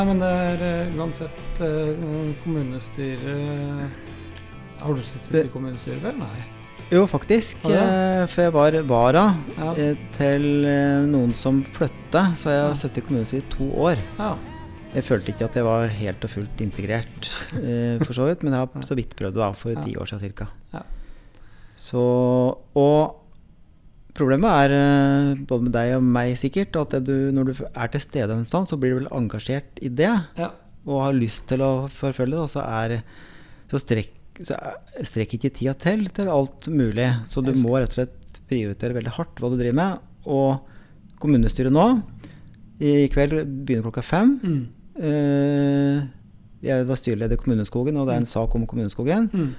Nei, men det er eh, uansett eh, kommunestyre Har du sittet Det- i kommunestyret før? Nei. Jo, faktisk. Ja, det? eh, For jeg var vara Ja. til noen som flytta, så jeg Ja. har sittet i kommunestyret i to år. ja. Jeg følte ikke at jeg var helt og fullt integrert, for så vidt, men jeg har så vidt prøvd det da, for Ja. ti år siden ca. Ja. Så Og problemet er, eh, både med deg og meg sikkert, at du, når du er til stede en stund, så blir du vel engasjert i det, ja. og har lyst til å forfølge det, og så, er, så, strekk, så er- strekker ikke tida til til alt mulig. Så du må rett og slett prioritere veldig hardt hva du driver med. Og kommunestyret nå, i kveld begynner klokka fem. Mm. Uh, jeg er da styreleder i Kommuneskogen, og det er en sak om Kommuneskogen. Mm.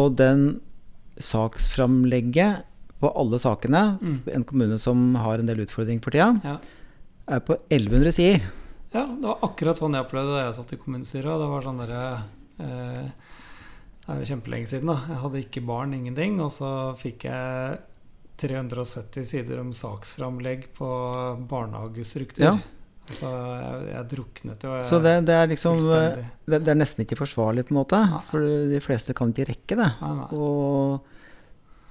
Og den saksframlegget på alle sakene, Mm. en kommune som har en del utfordringer for tida, Ja. er på 1100 sider. ja, det var akkurat sånn jeg opplevde da jeg satt i kommunestyret. Det var sånn derre eh, Det er jo kjempelenge siden, da. Jeg hadde ikke barn, ingenting. Og så fikk jeg 370 sider om saksframlegg på barnehagestruktur. Ja. Altså, jeg, jeg druknet jo. jeg- Så det, det er liksom det, det er nesten ikke forsvarlig, på en måte. Nei. For de fleste kan ikke rekke det. Nei, nei. Og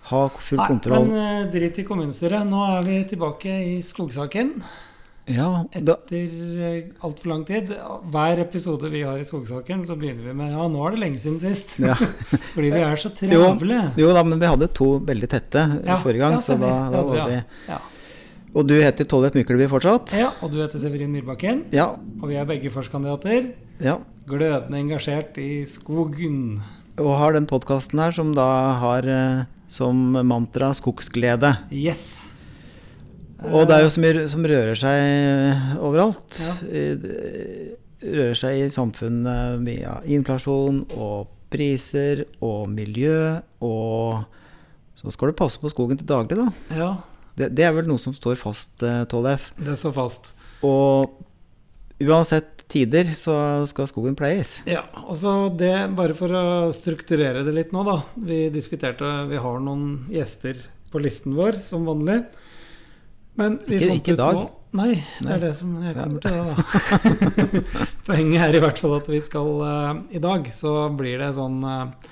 ha full Nei, kontroll. men eh, drit i kommunestyret. Nå er vi tilbake i skogsaken. ja, da, Etter altfor lang tid. Hver episode vi har i skogsaken, så begynner vi med Ja, nå er det lenge siden sist. ja. Fordi vi er så travle. Jo da, men vi hadde to veldig tette Ja, forrige gang, ja, så da, da var vi, ja. Og du heter Tollef Mykleby fortsatt? Ja, og du heter Severin Myrbakken. Ja. Og vi er begge førstkandidater. ja. Glødende engasjert i skogen. Og har den podkasten her som da har eh, som mantra 'skogsglede'. Yes. Og det er jo så mye som rører seg overalt. Ja. Eh, Rører seg i samfunnet via inflasjon og priser og miljø og Så skal du passe på skogen til daglig, da. Ja, Det, det er vel noe som står fast, eh, Tollef. det står fast. Og uansett tider så skal skogen pleies. Ja, altså det Bare for å strukturere det litt nå, da. Vi diskuterte Vi har noen gjester på listen vår, som vanlig. Men vi Ikke- fant ikke ut dag. Nå, nei, det Nei. er det som jeg kommer til, da. Poenget er i hvert fall at vi skal uh, I dag så blir det sånn eh,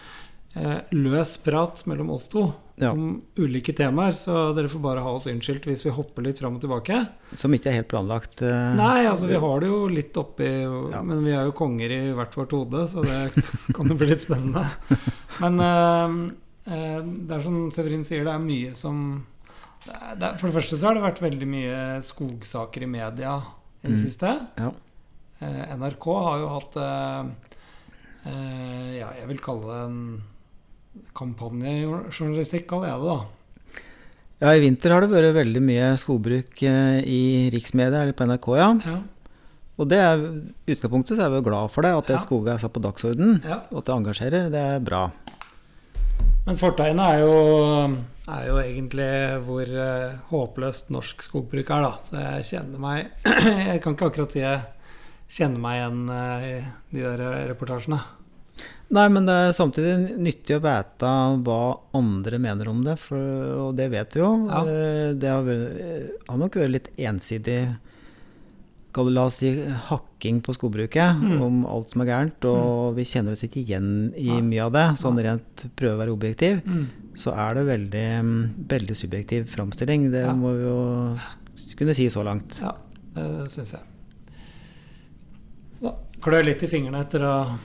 løs prat mellom oss to Ja. om ulike temaer, så dere får bare ha oss unnskyldt hvis vi hopper litt fram og tilbake. Som ikke er helt planlagt. Uh, Nei, altså vi har det jo litt oppi Ja. Men vi er jo konger i hvert vårt hode, så det kan jo bli litt spennende. Men uh, eh, det er som Severin sier, det er mye som det er, det er, For det første så har det vært veldig mye skogsaker i media i det Mm. siste. Ja. Eh, NRK har jo hatt eh, eh, Ja, jeg vil kalle det en kampanjejournalistikk, kaller jeg det da. Ja, i vinter har det vært veldig mye skogbruk eh, i riksmedia, eller på NRK, ja. Ja, Og det er, utgangspunktet så er vi glad for det, at det Ja. skoget er satt på dagsorden. ja. Og at det engasjerer, det er bra. Men fortegnet er jo, er jo egentlig hvor eh, håpløst norsk skogbruk er, da. Så jeg kjenner meg Jeg kan ikke akkurat si jeg kjenner meg igjen eh, i de der reportasjene. Nei, men det er samtidig nyttig å vite hva andre mener om det, for, og det vet vi jo. Ja. Eh, Det har, vært, eh, har nok vært litt ensidig du la oss si, hakking på skogbruket Mm. om alt som er gærent, og vi kjenner oss ikke igjen i Nei. mye av det. Sånn rent prøve å være objektiv, så er det veldig, mm, veldig subjektiv framstilling. Det Ja. må vi jo kunne si så langt. Ja, det syns jeg. Så klør litt i fingrene etter å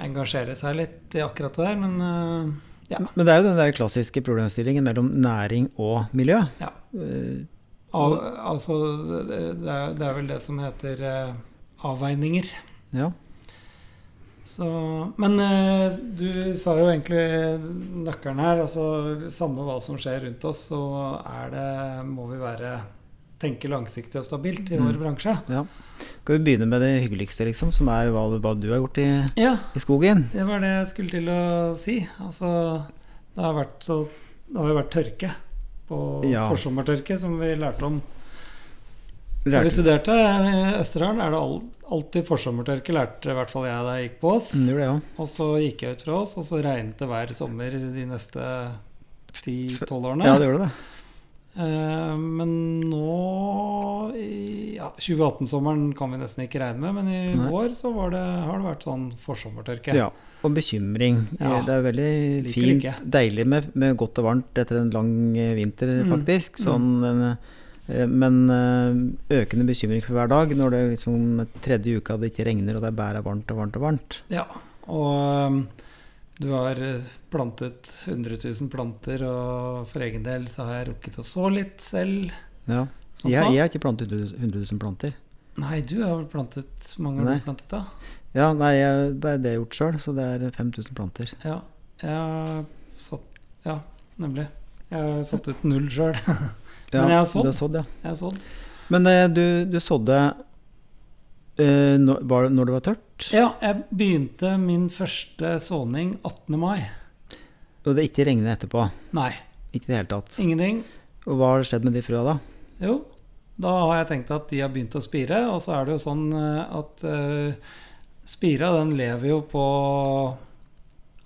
engasjere seg litt i akkurat det der, men eh, ja. Men det er jo den der klassiske problemstillingen mellom næring og miljø. ja. Eh, Av, altså, det, det, er, det er vel det som heter uh, avveininger. Ja. Så, men uh, du sa jo egentlig nøkkelen her. altså Samme hva som skjer rundt oss, så er det, må vi være tenke langsiktig og stabilt i Mm. vår bransje. ja. Skal vi begynne med det hyggeligste, liksom, som er hva, hva du har gjort i, Ja, i skogen? det var det jeg skulle til å si. Altså, det har vært så Det har jo vært tørke på Ja. forsommertørke, som vi lærte om da vi studerte i Østerdalen. Er det alltid forsommertørke, lærte i hvert fall jeg da jeg gikk på oss. Mm, det, ja. Og så gikk jeg ut fra oss, og så regnet det hver sommer de neste 10-12 årene. ja, det gjorde det. Eh, men nå ja, 2018-sommeren kan vi nesten ikke regne med, men i Nei. år så var det, har det vært sånn forsommertørke. Ja, og bekymring. Ja. Det er veldig like fint, like. deilig med, med godt og varmt etter en lang vinter, vinter, Mm. faktisk. Sånn, eh, men eh, økende bekymring for hver dag når det liksom tredje uka det ikke regner og det er bare varmt og varmt og varmt. Ja, og du har eh, plantet 100 000 planter, og for egen del så har jeg rukket å så litt selv. Ja. Sånn Jeg, jeg har ikke plantet 100 100 000 planter. Nei, du har vel plantet mange har Nei. du plantet, da? Ja, nei, jeg, er det jeg har gjort sjøl, så det er 5000 planter. Ja, jeg har satt Ja, nemlig. Jeg har satt ut null sjøl. Men jeg har sådd. Har sådd, ja. Jeg har sådd. Men eh, du, du sådde uh, når, det når det var tørt, Ja, jeg begynte min første såning 18. mai. og det ikke regnet etterpå. Nei, Ikke i det hele tatt. ingenting. Og hva har skjedd med de frøa da? Jo, da har jeg tenkt at de har begynt å spire, og så er det jo sånn eh, at uh, spira den lever jo på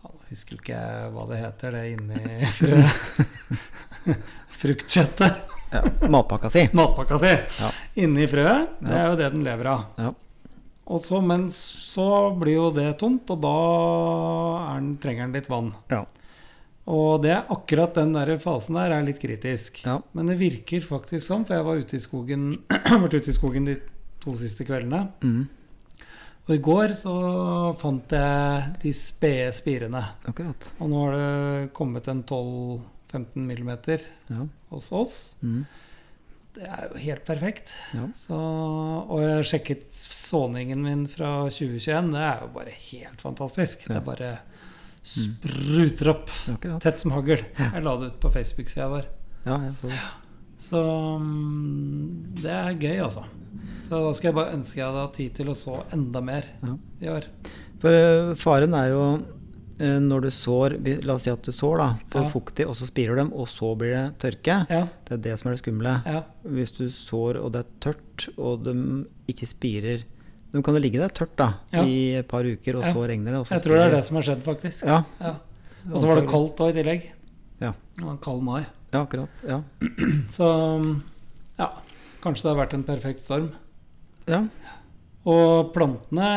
Jeg husker ikke hva det heter, det inni frø... Fruktkjøttet. Ja, matpakka si. Matpakka si. Ja. Inni frøet. Det er jo det den lever av. Ja. Og så, men så blir jo det tomt, og da er den, trenger den litt vann. Ja. Og det er akkurat den der fasen der er litt kritisk. Ja. Men det virker faktisk sånn, for jeg var ute i skogen vært ute i skogen de to siste kveldene. Mm, Og i går så fant jeg de spede spirene. akkurat. Og nå har det kommet en 12-15 millimeter Ja. hos oss. Mm, Det er jo helt perfekt. ja. Så, og jeg sjekket såningen min fra 2021. Det er jo bare helt fantastisk. Ja. Det bare spruter opp. Akkurat. Tett som hagl. Ja. Jeg la det ut på Facebook-sida vår. Ja, jeg så det. Så mm, det er gøy, altså. Så da skulle jeg bare ønske jeg hadde hatt tid til å så enda mer Ja. i år. For eh, faren er jo når du sår La oss si at du sår da, på Ja. fuktig, og så spirer dem, og så blir det tørke. Ja, Det er det som er det skumle. ja, Hvis du sår og det er tørt, og de ikke spirer De kan jo ligge der tørt da, Ja. i et par uker, og Ja. så regner det. Og så jeg tror det er det som har skjedd, faktisk. Ja, Ja. Og så var det kaldt òg i tillegg. Ja. Det var en kald mai. Ja, akkurat. Ja. Så ja, kanskje det har vært en perfekt storm. ja. Og plantene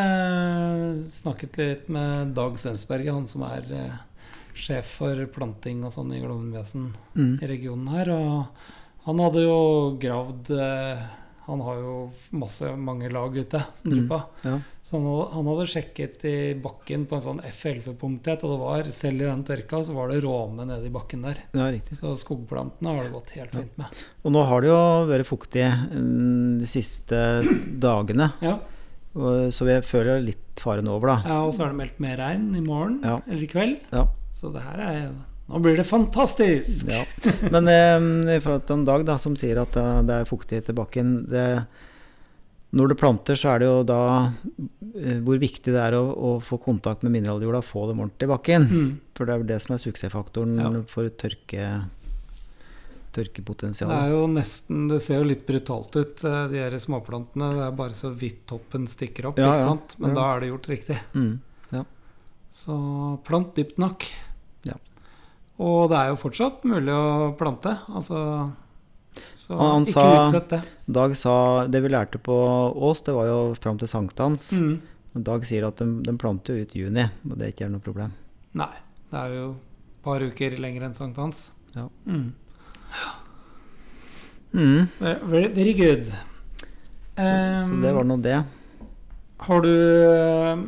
Snakket litt med Dag Svensberget, han som er eh, sjef for planting og sånn i Glovenvesen Mm. i regionen her. Og han hadde jo gravd eh, Han har jo masse, mange lag ute som driver Mm. ja. Så han hadde, han hadde sjekket i bakken på en sånn F11-punkthet, og det var, selv i den tørka, så var det råme nede i bakken der. ja. Så skogplantene har det gått helt fint med. Og nå har det jo vært fuktig mm, de siste dagene, Ja, så vi føler litt faren over, da. ja og så er det meldt mer regn i morgen Ja. eller i kveld. Ja. Så det her er jo Nå blir det fantastisk! Ja. Men eh, forhold til en dag da, som sier at eh, det er fuktighet i bakken det, Når du planter, så er det jo da eh, hvor viktig det er å, å få kontakt med mineraljorda, få dem ordentlig i bakken. Mm. For det er vel det som er suksessfaktoren Ja. for tørke, Det er jo nesten Det ser jo litt brutalt ut, eh, de her småplantene. Det er bare så vidt toppen stikker opp, Ja, ja. sant? Men Ja. da er det gjort riktig. Mm. Så plant dypt nok. Ja. Og det er jo fortsatt mulig å plante. Altså Så han, han ikke sa- utsett det. Dag sa Det vi lærte på Ås, det var jo fram til sankthans. Mm. Dag sier at de, de planter jo ut i juni, og det er ikke noe problem. Nei. Det er jo et par uker lenger enn sankthans. Ja. Mm. Mm. Very, very good. Så, så det var nå det. Har du uh,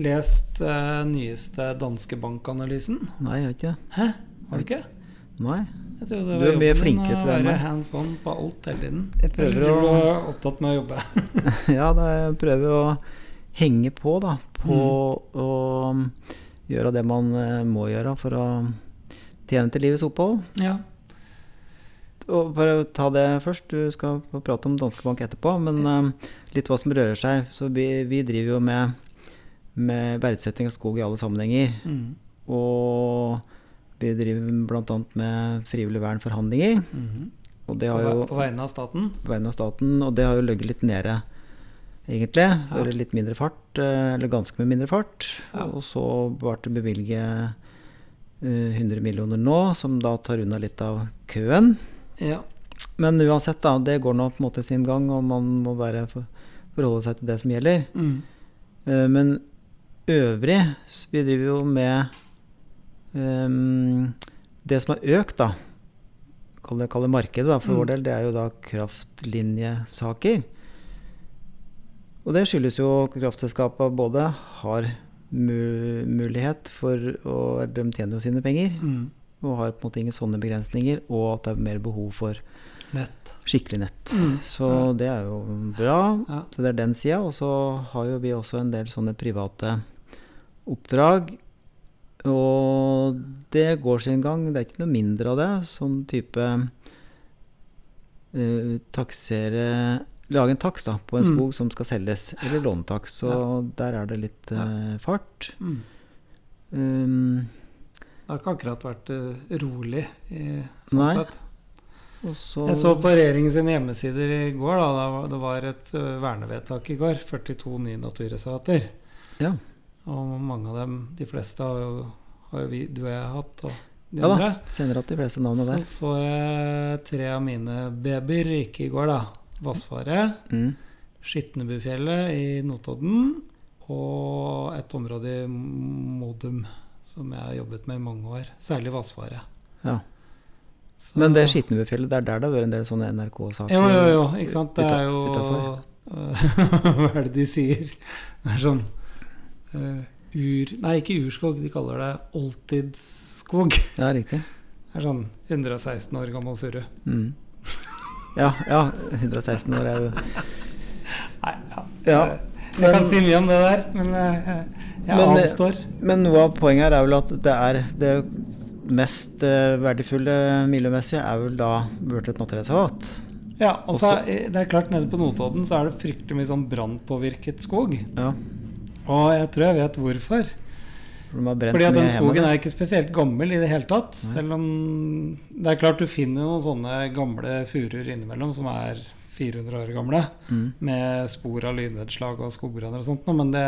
lest uh, nyeste danske bankanalysen? Nei, jeg har ikke det. Hæ? Har du ikke? Nei. Du er mye flinkere til å det enn være meg. hands on på alt hele tiden. Jeg prøver Eller du er opptatt med å jobbe. Ja, da jeg prøver å henge på, da. På å um, gjøre det man eh, må gjøre for å tjene til livets opphold. Ja. Og for å ta det først, du skal prate om Danske Bank etterpå, men uh, litt hva som rører seg. Så vi, vi driver jo med, med verdsetting av skog i alle sammenhenger. Mm. Og vi driver bl.a. med frivillig vern-forhandlinger. Og det På, har jo på vegne av staten? på vegne av staten, og det har jo ligget litt nede, egentlig. eller litt mindre fart, eh, eller ganske mye mindre fart. Ja. Og så ble det bevilget eh, 100 millioner nå, som da tar unna litt av køen. Ja. Men uansett, da. Det går nå på en måte sin gang, og man må bare forholde seg til det som gjelder. Mm. Eh, men øvrig Vi driver jo med um, Det som har økt, da, kall det, kall det markedet da, for Mm. vår del, det er jo da kraftlinjesaker. Og det skyldes jo kraftselskapene både har mulighet for å De tjener jo sine penger Mm. Og har på en måte ingen sånne begrensninger, og at det er mer behov for Nett. skikkelig nett. Mm. Så det er jo bra. Ja. Så det er den sida. Og så har jo vi også en del sånne private oppdrag. Og det går sin gang. Det er ikke noe mindre av det. Sånn type uh, taksere Lage en takst da, på en Mm. skog som skal selges, eller lånetakst. Så der er det litt uh, fart. Mm. Um, Det har ikke akkurat vært eh, rolig i sånn Nei. sett. og så Jeg så på regjeringen sine hjemmesider i går. Da, da var- det var et ø, vernevedtak i går. 42 nye naturreservater. Ja. Og mange av dem, de fleste, har jo, har jo vi, du og jeg hatt. Og de Ja da. Kjenner at de fleste navnene Så der. så jeg tre av mine babyer gikk i går, da. Vassfaret, Mm. Skitnebufjellet i Notodden og et område i Modum som jeg har jobbet med i mange år. Særlig Vassfaret. Ja. Så- Men det Skitnebufjellet, det er der det har vært en del sånne NRK-saker? Jo, jo, jo. Ikke sant. Det er jo. Hva er det de sier? Det er sånn uh, ur... Nei, ikke urskog. De kaller det oldtidsskog. Ja, riktig. Det er sånn 116 år gammel furu. Mm. Ja, ja, 116 år er jo Nei, ja. Ja, jeg men- kan si mye om det der, men eh, jeg Men, eh, avstår. Men noe av poenget her er vel at det er det mest eh, verdifulle miljømessige er vel da burde et naturreservat. Ja, og så det er klart Nede på Notodden så er det fryktelig mye sånn brannpåvirket skog. Ja, Og jeg tror jeg vet hvorfor. for Fordi at den skogen er ikke spesielt gammel i det hele tatt. Selv om Det er klart du finner noen sånne gamle furuer innimellom som er 400 år gamle. Mm. Med spor av lynnedslag og skogbranner og sånt. noe, Men det,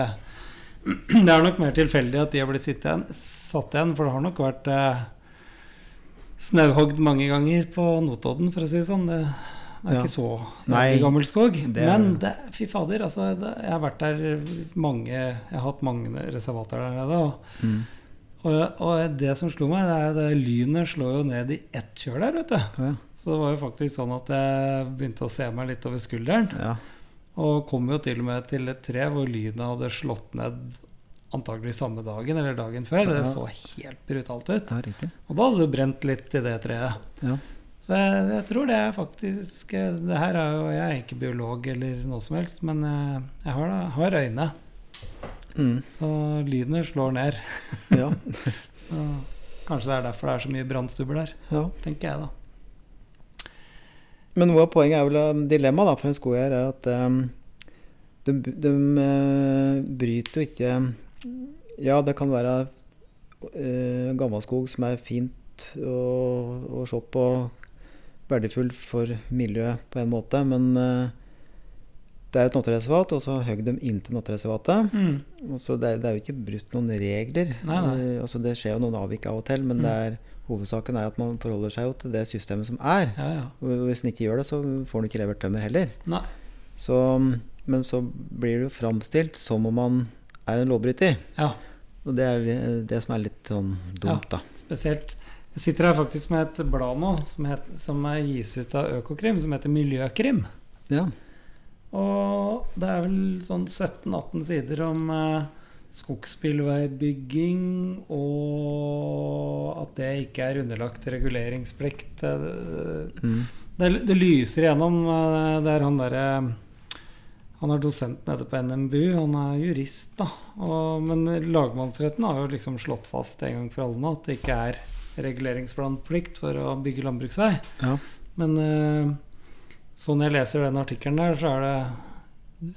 det er nok mer tilfeldig at de har blitt igjen, satt igjen. For det har nok vært eh, snauhogd mange ganger på Notodden, for å si det sånn. Det, det er Ja. ikke så Nei, gammel skog. det er- Men det, fy fader, altså, det, jeg har vært der mange Jeg har hatt mange reservater der nede. Og, Mm. Og, og det som slo meg, det er at lynet slår jo ned i ett kjør der, vet du. Ja. Så det var jo faktisk sånn at jeg begynte å se meg litt over skulderen. ja. Og kom jo til og med til et tre hvor lynet hadde slått ned antagelig samme dagen eller dagen før. Det så helt brutalt ut. ja. Og da hadde det brent litt i det treet. Ja. Så jeg, jeg tror det er faktisk Det her er jo Jeg er ikke biolog eller noe som helst, men jeg, jeg har, da- har øyne. Mm. Så lyden slår ned. ja. Så kanskje det er derfor det er så mye brannstubber der, ja. tenker jeg da. Men noe av poenget er vel dilemmaet for en skogeier er at um, de, de eh, bryter jo ikke Ja, det kan være uh, gammelskog som er fint å, å se på, verdifull for miljøet på en måte, men eh, det er et naturreservat, og så høgg dem inntil naturreservatet. Mm. Og så det, det er jo ikke brutt noen regler. Nei, nei. Eh, altså det skjer jo noen avvik av og til, men Mm. er, hovedsaken er at man forholder seg jo til det systemet som er. Ja, ja. Og Hvis en ikke gjør det, så får en ikke levert tømmer heller. Så, men så blir det jo framstilt som om man er en lovbryter. Ja, Og det er det- som er litt sånn dumt, da. spesielt. Jeg sitter her faktisk med et blad nå som, heter, som gis ut av Økokrim, som heter Miljøkrim. Ja. Og det er vel sånn 17-18 sider om eh, skogsbilveibygging, og at det ikke er underlagt reguleringsplikt. Det, Mm. det, det lyser igjennom. eh, Det er han derre Han er dosent nede på NMBU, han er jurist, da. Og, men lagmannsretten har jo liksom slått fast en gang for alle nå at det ikke er reguleringsplanplikt for å bygge landbruksvei. Ja. Men eh, sånn jeg leser den artikkelen der, så er det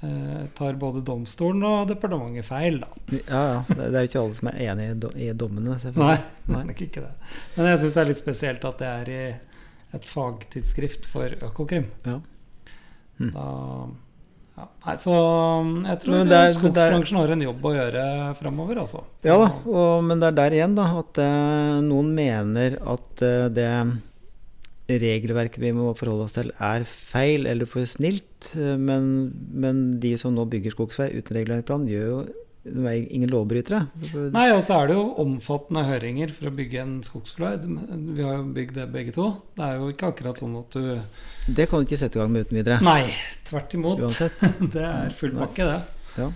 eh, tar både domstolen og departementet feil, da. ja, ja. Det, er jo ikke alle som er enig i, do, i dommene, Nei, selvfølgelig. det er nok ikke det. Men jeg syns det er litt spesielt at det er i et fagtidsskrift for Økokrim. Ja. Hm. Da ja. Nei, så um, jeg tror Men det er- skogsbransjen har en jobb å gjøre framover, altså. Ja da, og, men det er der igjen da at eh, noen mener at eh, det regelverket vi må forholde oss til, er feil eller for snilt. eh, Men, men de som nå bygger skogsvei uten reguleringsplan, gjør jo de er ingen lovbrytere. Nei, og så er det jo omfattende høringer for å bygge en skogsvei. Vi har jo bygd det begge to. Det er jo ikke akkurat sånn at du Det kan du ikke sette i gang med uten videre. Nei, tvert imot. Uansett. Det er full pakke, det. Ja.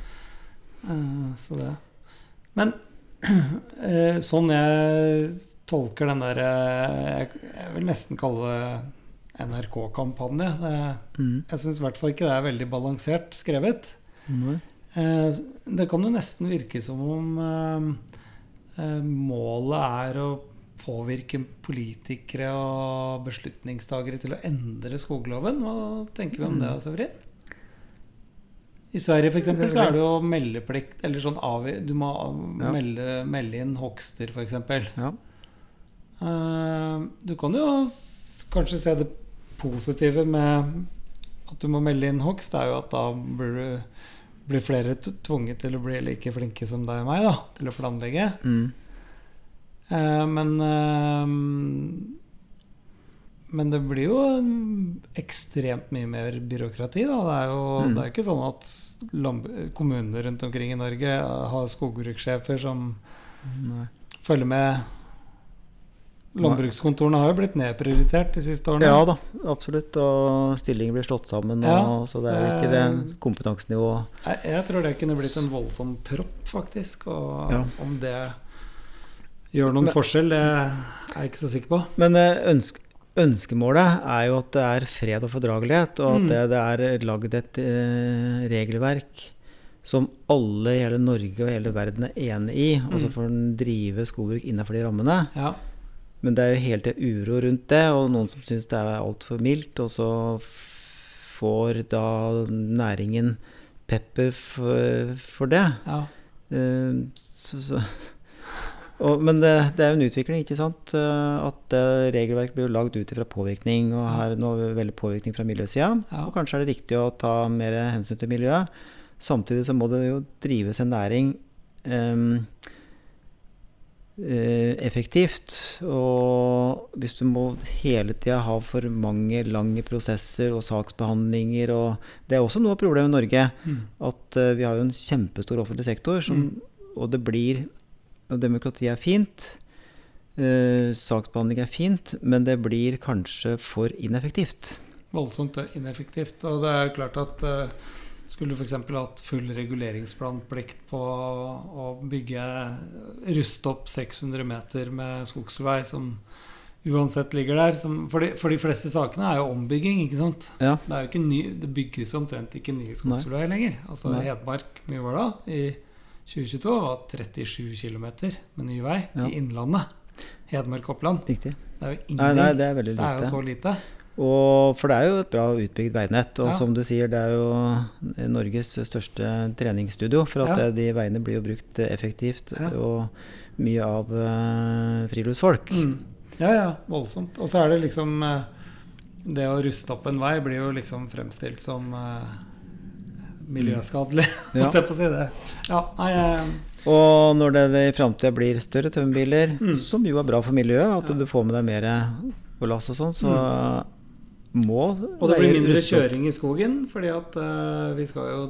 Eh, Så det Men eh, sånn jeg tolker den der eh, Jeg vil nesten kalle det NRK-kampanje. Mm. Jeg syns i hvert fall ikke det er veldig balansert skrevet. Eh, Det kan jo nesten virke som om eh, målet er å påvirke politikere og beslutningstagere til å endre skogloven. Hva tenker vi om det, Severin? I Sverige for eksempel, så er det jo meldeplikt eller sånn Du må melde, melde inn hogster, f.eks. Ja. Eh, Du kan jo kanskje se det positive med at du må melde inn hogst. Det er jo at da blir, du, blir flere tvunget til å bli like flinke som deg og meg da, til å planlegge. Mm. Eh, Men eh, Men det blir jo ekstremt mye mer byråkrati. Da. Det er jo Mm. det er ikke sånn at kommunene rundt omkring i Norge har skogbrukssjefer som Nei. følger med. Landbrukskontorene har jo blitt nedprioritert de siste årene. Ja da, absolutt. Og stillinger blir slått sammen, og, så det er jo ikke det kompetansenivået Jeg, jeg tror det kunne blitt en voldsom propp, faktisk. Og Ja. om det gjør noen Men- forskjell, det er jeg ikke så sikker på. Men eh, ønsk, ønskemålet er jo at det er fred og fordragelighet, og at Mm. det, det er lagd et eh, regelverk som alle i hele Norge og hele verden er enig i, og så Mm. får en drive skogbruk innenfor de rammene. Ja. Men det er jo helt til uro rundt det, og noen som syns det er altfor mildt, og så får da næringen pepper for, for det. ja. Eh, så, så. Og, men det, det er jo en utvikling, ikke sant? Eh, At regelverk blir lagd ut ifra påvirkning, og her er det veldig påvirkning fra miljøsida. Ja. Og kanskje er det riktig å ta mer hensyn til miljøet. Samtidig så må det jo drives en næring eh, effektivt. Og hvis du må hele tida ha for mange lange prosesser og saksbehandlinger og Det er også noe av problemet i Norge. Mm. At eh, vi har jo en kjempestor offentlig sektor, som, og det blir Og demokrati er fint. eh, saksbehandling er fint, men det blir kanskje for ineffektivt. Voldsomt ineffektivt. Og det er klart at eh, skulle du f.eks. hatt full reguleringsplanplikt på å bygge Ruste opp 600 meter med skogsvei som uansett ligger der som, for, de, for de fleste sakene er jo ombygging, ikke sant? Ja. Det, er jo ikke ny, det bygges omtrent ikke nye skogsveier lenger. Altså Nei. Hedmark, mye var det? I 2022 var 37 km med ny vei Ja. i Innlandet. Hedmark-Oppland. Det er jo Nei, ingenting. nei, det er det er jo så lite. Og, for det er jo et bra utbygd veinett. Og Ja. som du sier, det er jo Norges største treningsstudio. For at Ja. eh, de veiene blir jo brukt effektivt, Ja. og mye av uh, friluftsfolk. Mm. Ja, ja, voldsomt. Og så er det liksom eh, Det å ruste opp en vei blir jo liksom fremstilt som uh, miljøskadelig, holdt jeg på å si det. Ja, nei, jeg... Og når det, i framtida blir større tømmerbiler, Mm. som jo er bra for miljøet, at du får med deg mer lass og sånn, så må Og det blir mindre kjøring i skogen, fordi at uh, vi skal jo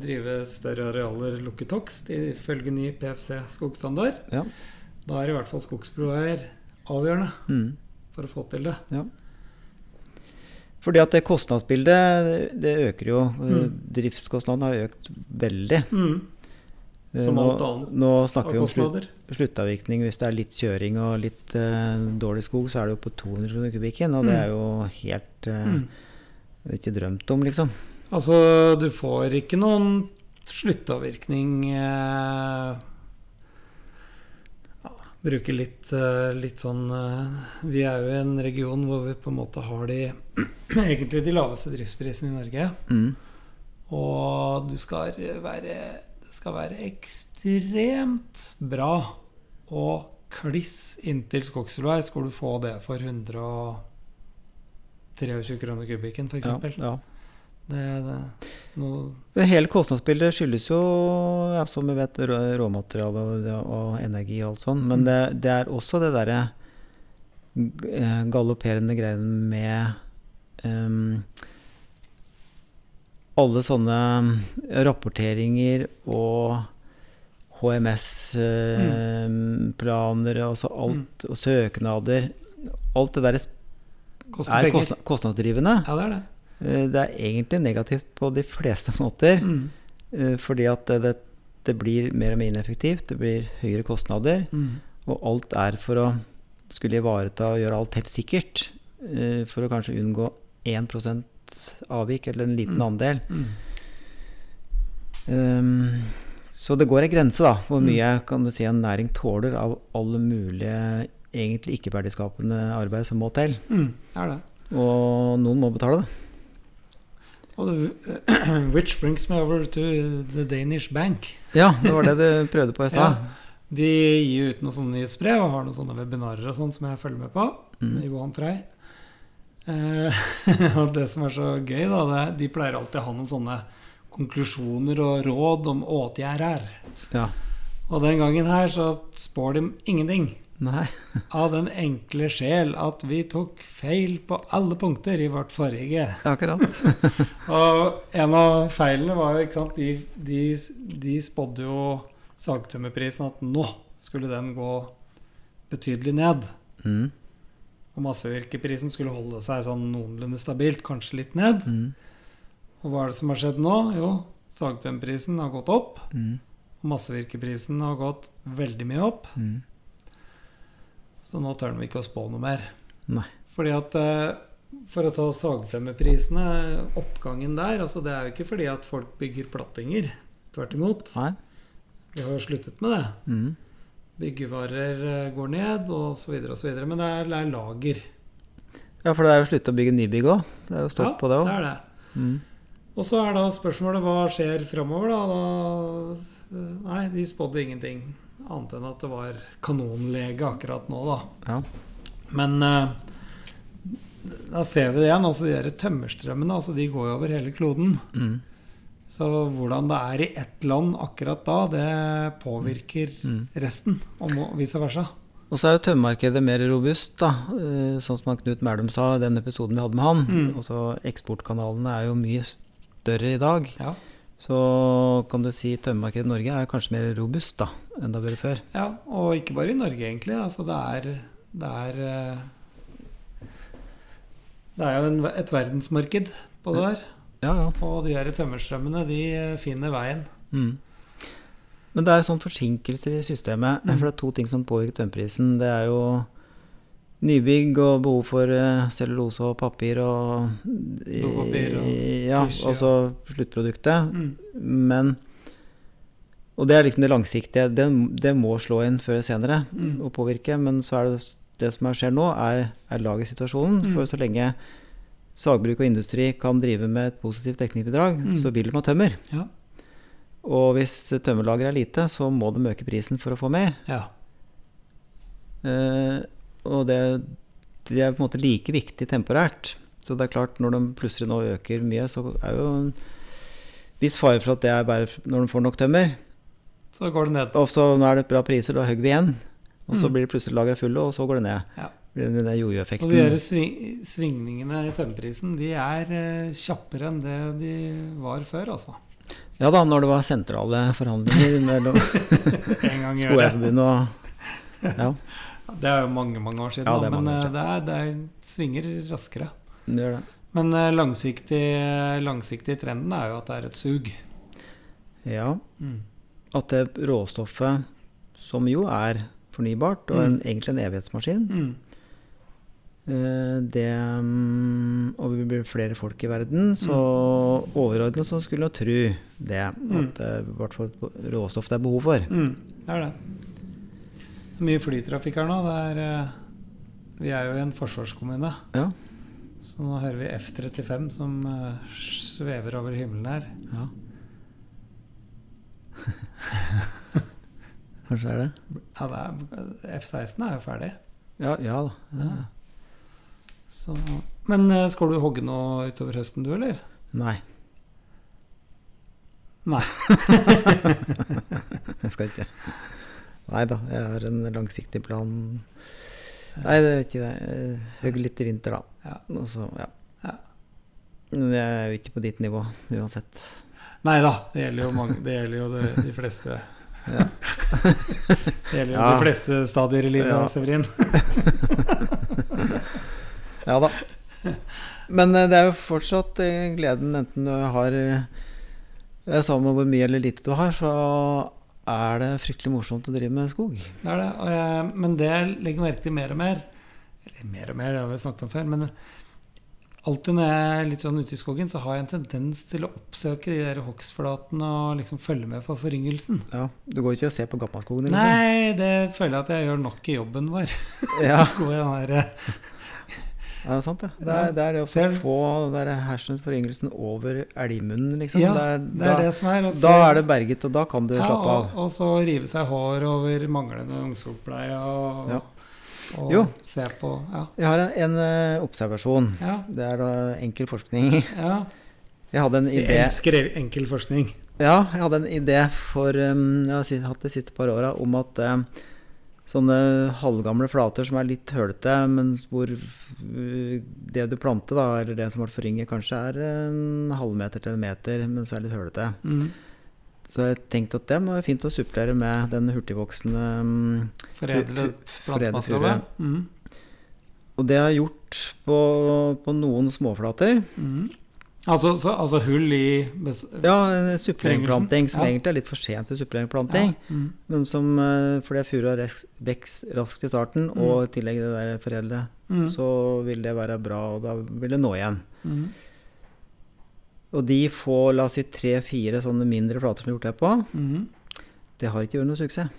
drive større arealer lukket hogst ifølge ny PFC skogstandard. Ja. Da er i hvert fall skogsbroveier avgjørende Mm. for å få til det. Fordi at det kostnadsbildet, det, det øker jo. Mm. Driftskostnadene har økt veldig. Mm. Eh, Som nå, alt annet nå snakker vi om slutt, sluttavvirkning. Hvis det er litt kjøring og litt uh, dårlig skog, så er det jo på 200 kroner kubikken. Og det Mm. er jo helt uh, Mm. Ikke drømt om, liksom. Altså, du får ikke noen sluttavvirkning uh, ja, Bruke litt, litt sånn Vi er jo i en region hvor vi på en måte har de egentlig de laveste driftsprisene i Norge. Mm. Og du skal være Det skal være ekstremt bra og kliss inntil Skogsvei, skal du få det for 123 kroner kubikken, f.eks. Ja, ja. Det, det, Hele kostnadsbildet skyldes jo, ja, som vi vet, rå- råmateriale og, og energi og alt sånt. Men Mm. det, det er også det derre eh, galopperende greiene med ehm, alle sånne rapporteringer og HMS-planer og så alt, og søknader Alt det der er kostnadsdrivende. Ja, det er det. Eh, Det er egentlig negativt på de fleste måter. Mm. eh, Fordi at det, det, det blir mer og mer ineffektivt. Det blir høyere kostnader. Mm. Og alt er for å skulle ivareta og gjøre alt helt sikkert. eh, For å kanskje unngå 1 avvik, eller en liten Mm. andel. Um, så det går ei grense, da, hvor Mm. mye kan du si, en næring tåler av alle mulige egentlig ikke-verdiskapende arbeid som må til. Mm. Er det. Og noen må betale det. Og det, which brings me over to the Danish Bank. Ja, det var det du prøvde på i stad. De gir ut noen sånne nyhetsbrev og har noen sånne webinarer og sånn som jeg følger med på. Mm. Johan Frey. Eh, og det som er så gøy, da, det, de pleier alltid å ha noen sånne konklusjoner og råd om åtgjerder. Ja. Og den gangen her så spår de ingenting. Nei. Av den enkle sjel at vi tok feil på alle punkter i vårt forrige. Akkurat. Og en av feilene var jo, ikke sant De, de, de spådde jo sagtømmerprisen at nå skulle den gå betydelig ned. Mm. Og massevirkeprisen skulle holde seg sånn noenlunde stabilt, kanskje litt ned. Mm. Og hva er det som har skjedd nå? Jo, sagtømmerprisen har gått opp. Mm. Og massevirkeprisen har gått veldig mye opp. Mm. Så nå tør vi ikke å spå noe mer. Nei. Fordi at eh, For å ta sagtømmerprisene, oppgangen der altså Det er jo ikke fordi at folk bygger plattinger. Tvert imot. Nei. Vi har jo sluttet med det. Mm. Byggevarer eh, går ned, så videre. Men det er, det er lager. Ja, for det er jo slutt å bygge nybygg òg. Det er jo stopp på det òg. det er det. Mm. Og så er da spørsmålet hva skjer framover, da? da? Nei, de spådde ingenting. Annet enn at det var kanonlege akkurat nå, da. Ja. Men eh, da ser vi det igjen. altså De tømmerstrømmene altså de går jo over hele kloden. Mm. Så hvordan det er i ett land akkurat da, det påvirker Mm. resten. Og vice versa. Og så er jo tømmermarkedet mer robust, da. eh, Sånn som Knut Mælum sa i den episoden vi hadde med han. Mm. Også eksportkanalene er jo mye større i dag. Ja. Så kan du si tømmermarkedet i Norge er kanskje mer robust da, enn det har vært før. ja. Og ikke bare i Norge, egentlig. Altså det er Det er eh, Det er jo en, et verdensmarked på det der. Ja, ja. Og de her tømmerstrømmene, de eh, finner veien. Mm. Men det er sånn forsinkelser i systemet. Mm. For det er to ting som påvirker tømmerprisen. Det er jo nybygg og behov for eh, cellulose og papir og Dopapir og Ja, og så sluttproduktet. Mm. Men Og det er liksom det langsiktige. Det, det må slå inn før eller senere Mm. og påvirke. Men så er det det som skjer nå, er, er lagersituasjonen. Mm. For så lenge sagbruk og industri kan drive med et positivt dekningsbidrag, Mm. så vil de ha tømmer. Ja. Og hvis tømmerlageret er lite, så må de øke prisen for å få mer. ja. Eh, og det, det er på en måte like viktig temporært. Så det er klart, når de plutselig nå øker mye, så er jo en viss fare for at det er bare når de får nok tømmer. Så går det ned. Og så nå er det bra priser, da hogger vi igjen. Og så Mm. blir det plutselig lagra fulle, og så går det ned. Ja. Den der jojo-effekten. de her sving, svingningene i tømmerprisen, de er eh, kjappere enn det de var før, altså. Ja da, når det var sentrale forhandlinger mellom Skoeierforbundet. Og Ja, Det er jo mange, mange år siden, Ja, det men eh, det, er, det er, svinger raskere. det gjør det. Men eh, langsiktig, langsiktig trenden er jo at det er et sug. Ja, Mm. at det råstoffet, som jo er fornybart, og en, egentlig en evighetsmaskin, Mm. Eh, Det, mm, og vi blir flere folk i verden, så overordnet så skulle jeg tro det. Mm. At det er i hvert fall råstoff det er behov for. Mm. Det er det. Det er mye flytrafikk her nå. Det er, eh, vi er jo i en forsvarskommune. Ja. Så nå hører vi F-35 som eh, svever over himmelen her. ja. Kanskje er det? Ja, det er, F-16 er jo ferdig. Ja, ja da. Ja. Så, men eh, skal du hogge noe utover høsten, du, eller? Nei, Nei. jeg skal ikke. Nei da, jeg har en langsiktig plan Nei, det vet ikke det. Hogg litt i vinter, da. Ja. Og så, ja. Ja. Men jeg er jo ikke på ditt nivå uansett. Nei da, det gjelder jo, mange, det gjelder jo de, de fleste Ja. Det gjelder jo Ja. de fleste stadier i livet, Ja. Severin. Ja da. Men eh, det er jo fortsatt eh, gleden, enten du har eh, Det er samme hvor mye eller lite du har, så er det fryktelig morsomt å drive med skog. Det er det. Jeg, men det jeg legger merke til mer og mer Eller mer og mer, det har vi snakket om før. Men alltid når jeg er litt sånn ute i skogen, så har jeg en tendens til å oppsøke de der hogstflatene og liksom følge med på foryngelsen. Ja, Du går ikke og ser på gammelskogen? eller Nei, det føler jeg at jeg gjør nok i jobben vår. Ja, går i den der, eh, ja, det er sant det. Det er det, er det å få den hersens foryngelsen over elgmunnen, liksom. ja, Det er- det er da, det som er. Også, da er det berget, og da kan du ja, slappe av. og, og så rive seg hår over manglende ungskogpleie og, Ja. og se på Ja. Jeg har en, en eh, observasjon. ja, Det er da enkel forskning. ja. Jeg hadde en Jeg elsker enkel forskning. Ja, jeg hadde en idé for um, Jeg har hatt det de siste par åra om at um, sånne halvgamle flater som er litt hølete, men hvor uh, det du planter, da, eller det som ble forynget, kanskje er en halvmeter til en meter, men så er det litt hølete. Mm. Så jeg tenkte at det må være fint å supplere med den hurtigvoksende Foredlet Foredlet plantemateriale. Mm. Og det har jeg gjort på, på noen småflater. Mm. Altså, så, altså hull i Ja, en suppleringsplanting som Ja. egentlig er litt for sent til suppleringsplanting. Ja. Mm. Men som, eh, fordi furua vokser raskt i starten, Mm. og i tillegg det der foredle, Mm. så vil det være bra, og da vil det nå igjen. Mm. Og de få, la oss si tre-fire sånne mindre flater som de har gjort det på, Mm. det har ikke vært noe suksess.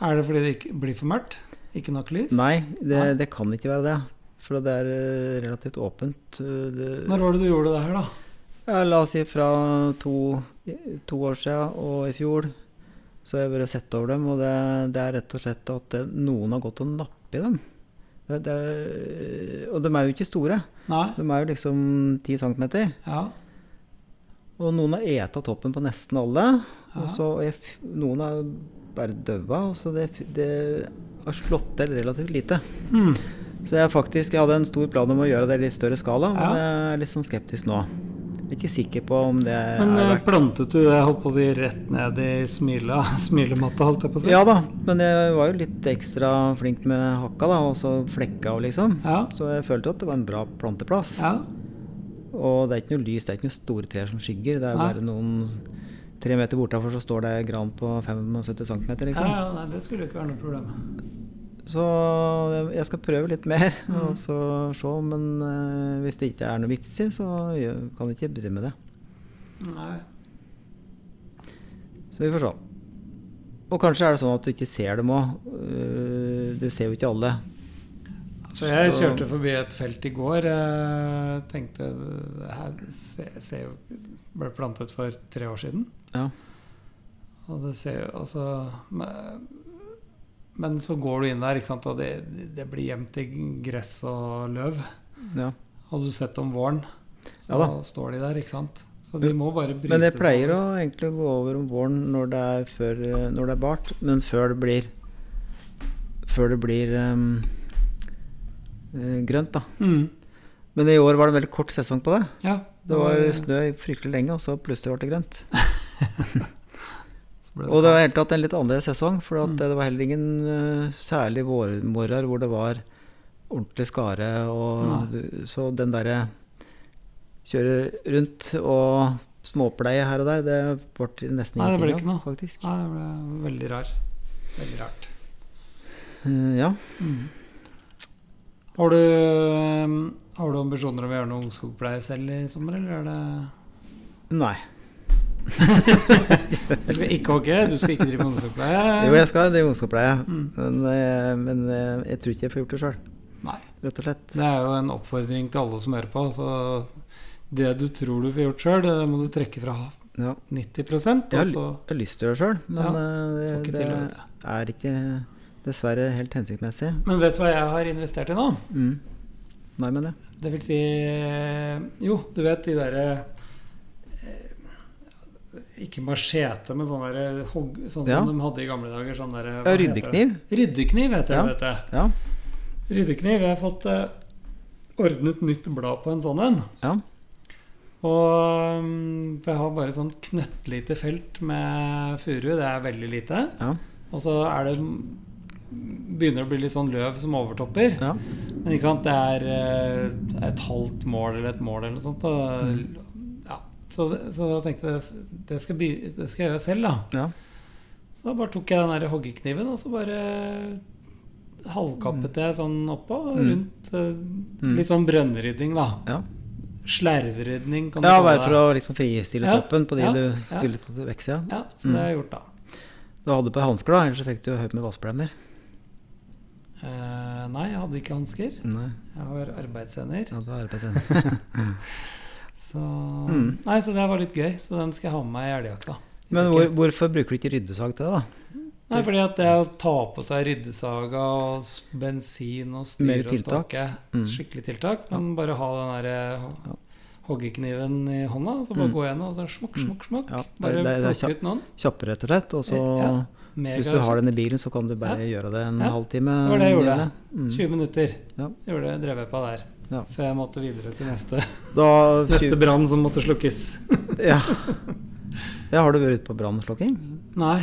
Er det fordi det blir for mørkt? Ikke nok lys? Nei, det, det kan ikke være det. For det er eh, relativt åpent. eh, Det, Når var det du gjorde det her, da? ja, la oss si fra to, to år siden og i fjor, så har jeg vært sett over dem, og det, det er rett og slett at det, noen har gått og nappet i dem. Det, det, og de er jo ikke store. Nei? De er jo liksom 10 cm. Ja. Og noen har eta toppen på nesten alle. Ja. Og så noen er bare daua. Så det, det har slått til relativt lite. Mm. Så jeg faktisk jeg hadde en stor plan om å gjøre det i litt større skala, men jeg er litt sånn skeptisk nå. Jeg er ikke sikker på om det Men er eh, plantet du det holdt på å si, rett ned i smile, smilematta, holdt jeg på å si? Ja da, men jeg var jo litt ekstra flink med hakka, da, og så flekka og liksom. Ja. Så jeg følte jo at det var en bra planteplass. ja. Og det er ikke noe lys, det er ikke noen store trær som skygger. Det er Nei. bare noen tre meter bortafor så står det gran på 75 cm, liksom. Ja, ja, nei, det skulle ikke være noe problem. Så jeg skal prøve litt mer Mm. og så se. Men uh, hvis det ikke er noe vits i, så kan jeg ikke drive med det. Nei. Så vi får se. Og kanskje er det sånn at du ikke ser dem òg. Du ser jo ikke alle. Så jeg kjørte forbi et felt i går. Jeg tenkte det her ser, ser jo ble plantet for tre år siden. Ja. Og det ser jo altså men- så går du inn der, og det, det blir gjemt i gress og løv. ja. Hadde du sett om våren, så Ja står de der, ikke sant. Så de må bare brytes Men det pleier å egentlig gå over om våren når det er, før, når det er bart, men før det blir Før det blir eh, grønt, da. mm. Men i år var det en veldig kort sesong på det. Ja. Det var snø fryktelig lenge, og så plutselig ble det grønt. det Og det var helt tatt en litt annerledes sesong, for Mm. det var heller ingen uh, særlig vårmorgener hvor det var ordentlig skare. Og, du, så den derre kjøre rundt og småpleie her og der, det ble nesten Nei, det ble ikke noe. faktisk. Nei, det ble veldig rar. Veldig rart. Uh, ja. Har du, har du ambisjoner om å gjøre noe ungskogpleie selv i sommer, eller er det Nei. Du skal ikke hogge, du skal ikke drive med ungskogpleie? Jo, jeg skal drive ungskogpleie, Mm. men, eh, men eh, jeg tror ikke jeg får gjort det sjøl, rett og slett. Det er jo en oppfordring til alle som hører på. Så det du tror du får gjort sjøl, det må du trekke fra Ja. 90 Jeg har, og jeg har lyst til å gjøre det sjøl, men Ja, det, ikke det, det er ikke dessverre helt hensiktsmessig. Men vet du hva jeg har investert i nå? Mm. Nei, men det. Det vil si Jo, du vet de derre eh, Ikke machete, men sånn der hogg, sånn som Ja. de hadde i gamle dager. Sånn der, Ja, ryddekniv. heter ryddekniv. heter Ja. det, vet du. Ja. Ryddekniv. Jeg har fått eh, ordnet nytt blad på en sånn en. Ja. Og um, jeg har bare sånn knøttlite felt med furu. Det er veldig lite. Ja. Og så er det begynner det å bli litt sånn løv som overtopper. ja. Men ikke sant, det er eh, et halvt mål eller et mål eller noe sånt. Ja. så, så da tenkte jeg det skal, by, det skal jeg gjøre selv, da. ja. Så da bare tok jeg den der hoggekniven og så bare halvkappet jeg sånn oppå. Mm. Rundt mm. Litt sånn brønnrydding, da. ja. Slervrydding, kan du Ja, kalle bare for å liksom fristille Ja, toppen på de ja, du ja. skulle til vekst, ja. Ja, så det har jeg gjort, da. Du hadde på hansker, da, ellers så fikk du høyt med vassplemmer. Uh, nei, jeg hadde ikke hansker. Jeg har arbeidshender. ja, du var arbeidsevne. Så Mm. Nei, så det var litt gøy. Så den skal jeg ha med meg i elgjakta. Men hvor, hvorfor bruker du ikke ryddesag til det, da? Nei, fordi at det å ta på seg ryddesaga og bensin og styr og stokke Mm. Skikkelig tiltak. Men bare ha den der eh, hoggekniven i hånda, så bare Mm. gå gjennom og så smukk, smukk, smukk. Ja, det, Bare plukke ut noen. kjappere, rett og slett. Og så, Ja, Mega hvis du har den i bilen, så kan du bare gjøre det en Ja, halvtime. det var det jeg gjorde. Mm. 20 minutter Ja. gjorde det, drev jeg på der. Ja. Før jeg måtte videre til neste, Da, neste brann som måtte slukkes. ja. ja, har du vært ute på brannslukking? Nei,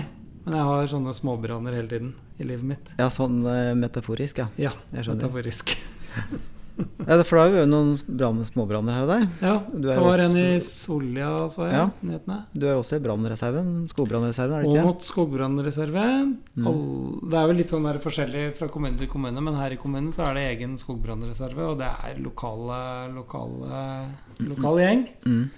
men jeg har sånne småbranner hele tiden i livet mitt. Ja, sånn eh, metaforisk, ja. Ja, metaforisk. ja. For da har vi jo noen brann, småbranner her og der. Ja, det var en i Solja, så jeg, Ja. nyhetene. Du er også i brannreserven, skogbrannreserven, er det Og ikke? mot skogbrannreserven. Mm. Det er vel litt sånn der forskjellig fra kommune til kommune, men her i kommunen så er det egen skogbrannreserve, og det er lokale, lokale, lokal gjeng. Mm.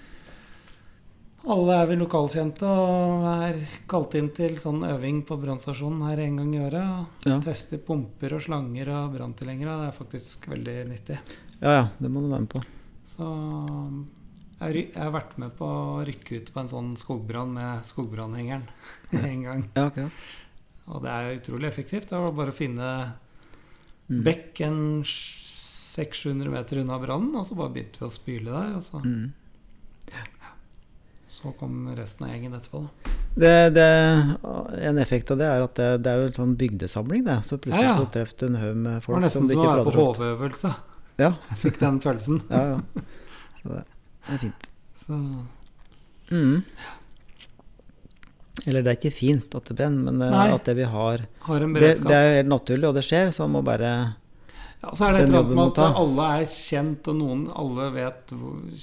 Alle er vi lokalkjente og er kalt inn til sånn øving på brannstasjonen her en gang i året. Ja. Tester pumper og slanger og branntilhengere. Det er faktisk veldig nyttig. ja ja, det må du være med på. Så jeg, har vært med på å rykke ut på en sånn skogbrann med skogbrannhengeren en gang. Ja, akkurat. Og det er utrolig effektivt. Det var bare å finne Mm. bekken 600-700 meter unna brannen, og så bare begynte vi å spyle der. Og så, Mm. Så kom resten av gjengen etterpå. Da. Det, det, en effekt av det er at det, det er jo en sånn bygdesamling, det. Så plutselig Ja, ja. så treffer du en haug med Det var folk som nesten du som å ikke være på. HV-øvelse. Ja, Jeg fikk den følelsen. ja, ja. Så det, er fint. Så, Mm. Eller det er ikke fint at det brenner, men eh, Nei. at det vi har har en det, det er helt naturlig, og det skjer, så man må bare Ja, så er det et eller at alle er kjent, og noen alle vet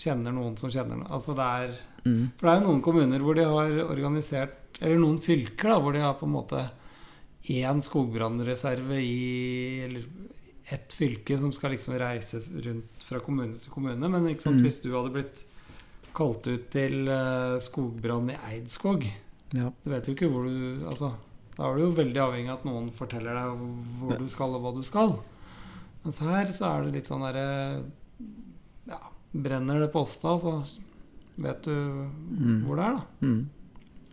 kjenner noen som kjenner noen. Altså det er, mm. for det er jo noen kommuner hvor de har organisert Eller noen fylker da, hvor de har på en måte én skogbrannreserve i Eller ett fylke som skal liksom reise rundt fra kommune til kommune. Men sant, Mm. hvis du hadde blitt kalt ut til eh, skogbrann i Eidskog Ja. Du vet jo ikke hvor du Altså, da er du jo veldig avhengig av at noen forteller deg hvor Ja. du skal, og hva du skal. Mens her så er det litt sånn derre Ja, brenner det på Åsta, så vet du Mm. hvor det er, da. Mm.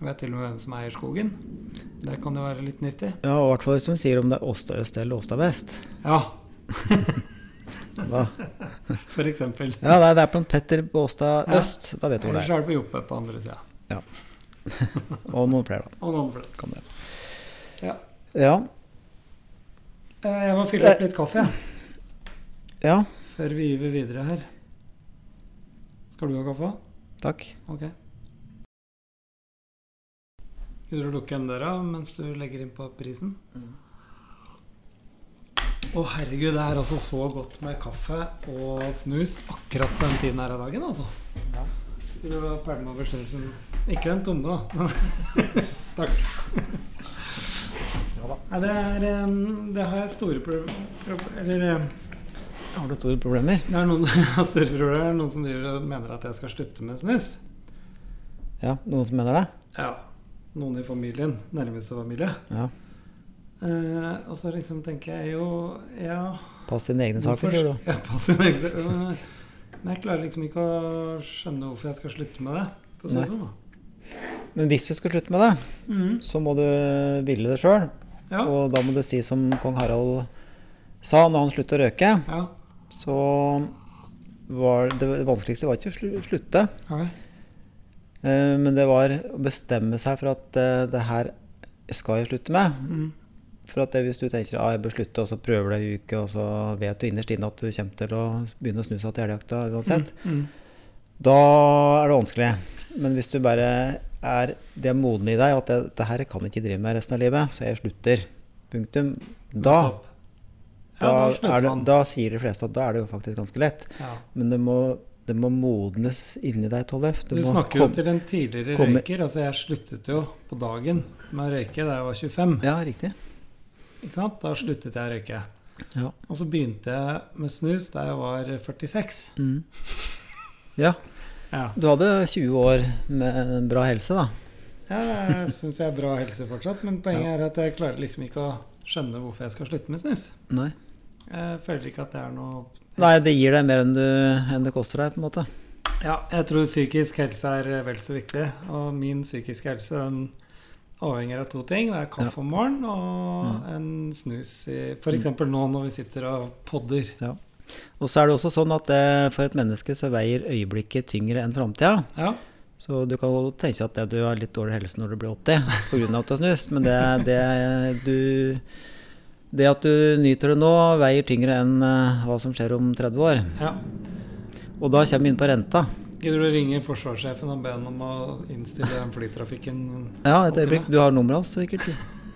Vet til og med hvem som eier skogen. Det kan jo være litt nyttig. ja, og i hvert fall hvis de sier om det er Åsta øst eller Åsta vest. Ja, for eksempel. Ja, det er, blant Petter på Åsta Ja. øst. Da vet du hvor det er. Eller så er det på Joppe på andre sida. Ja. Og noen flere, da. Og noen flere. Ja. Ja. Eh, Jeg må fylle opp litt kaffe, jeg. ja, Før vi gyver videre her. Skal du ha kaffe? Takk. Ok. Gidder du å lukke igjen døra mens du legger inn på prisen? Å herregud, det er altså så godt med kaffe og snus akkurat på den tiden her av dagen, altså. Ja. Du pælme over snusen? Ikke den tomme, da. Takk. Ja da. Nei, det er Det har jeg store problemer Eller Har du store problemer? det er noen store problemer. Noen som driver og mener at jeg skal slutte med snus. Ja, noen som mener det? Ja. Noen i familien. Nærmeste familie. Ja. Eh, og så liksom tenker jeg jo Ja Pass dine egne saker, sier du. Ja, pass dine egne saker. Men- Men jeg klarer liksom ikke å skjønne hvorfor jeg skal slutte med det. Nei. sånn. Men hvis du skal slutte med det, mm. så må du ville det sjøl. Ja. Og da må du si som kong Harald sa når han sluttet å røyke, ja. Så var det, det vanskeligste var ikke å slutte, Nei. eh, men det var å bestemme seg for at eh, det her skal jeg slutte med. Mm. For at det, hvis du tenker at ah, jeg bør slutte, og så prøver du ei uke, og så vet du innerst inne at du kommer til å begynne å snu seg til elgjakta uansett, Mm. da er det vanskelig. Men hvis du bare er det moden i deg, at det, det her kan jeg ikke drive med resten av livet, så jeg slutter, punktum, da, Nettopp. Ja, da, da er da sier de fleste at da er det jo faktisk ganske lett. Ja. Men det må, det må modnes inni deg, Tollef. Du må snakker jo til en tidligere komme- røyker. Altså, jeg sluttet jo på dagen med å røyke da jeg var 25. Ja, riktig. Ikke sant? Da sluttet jeg å røyke. Ja. Og så begynte jeg med snus da jeg var 46. Mm. ja. Ja, Du hadde 20 år med bra helse, da. ja jeg syns jeg har bra helse fortsatt, men poenget er at jeg klarer liksom ikke å skjønne hvorfor jeg skal slutte med snus. Nei. Jeg føler ikke at det er noe Nei, det gir deg mer enn, du, enn det koster deg, på en måte. Ja, jeg tror psykisk helse er vel så viktig. Og min psykiske helse den avhenger av to ting. Det er kaffe om morgenen og en snus i F.eks. nå når vi sitter og podder. Ja. Og så er det også sånn at det, for et menneske så veier øyeblikket tyngre enn framtida. Ja, Så du kan godt tenke at det, du har litt dårlig helse når du blir 80 pga. at du har snust, men det, det, du, det at du nyter det nå, veier tyngre enn eh, hva som skjer om 30 år. ja. Og da kommer vi inn på renta. Gidder du å ringe forsvarssjefen og be han om å innstille den flytrafikken? Ja, et øyeblikk. Du har nummeret hans sikkert?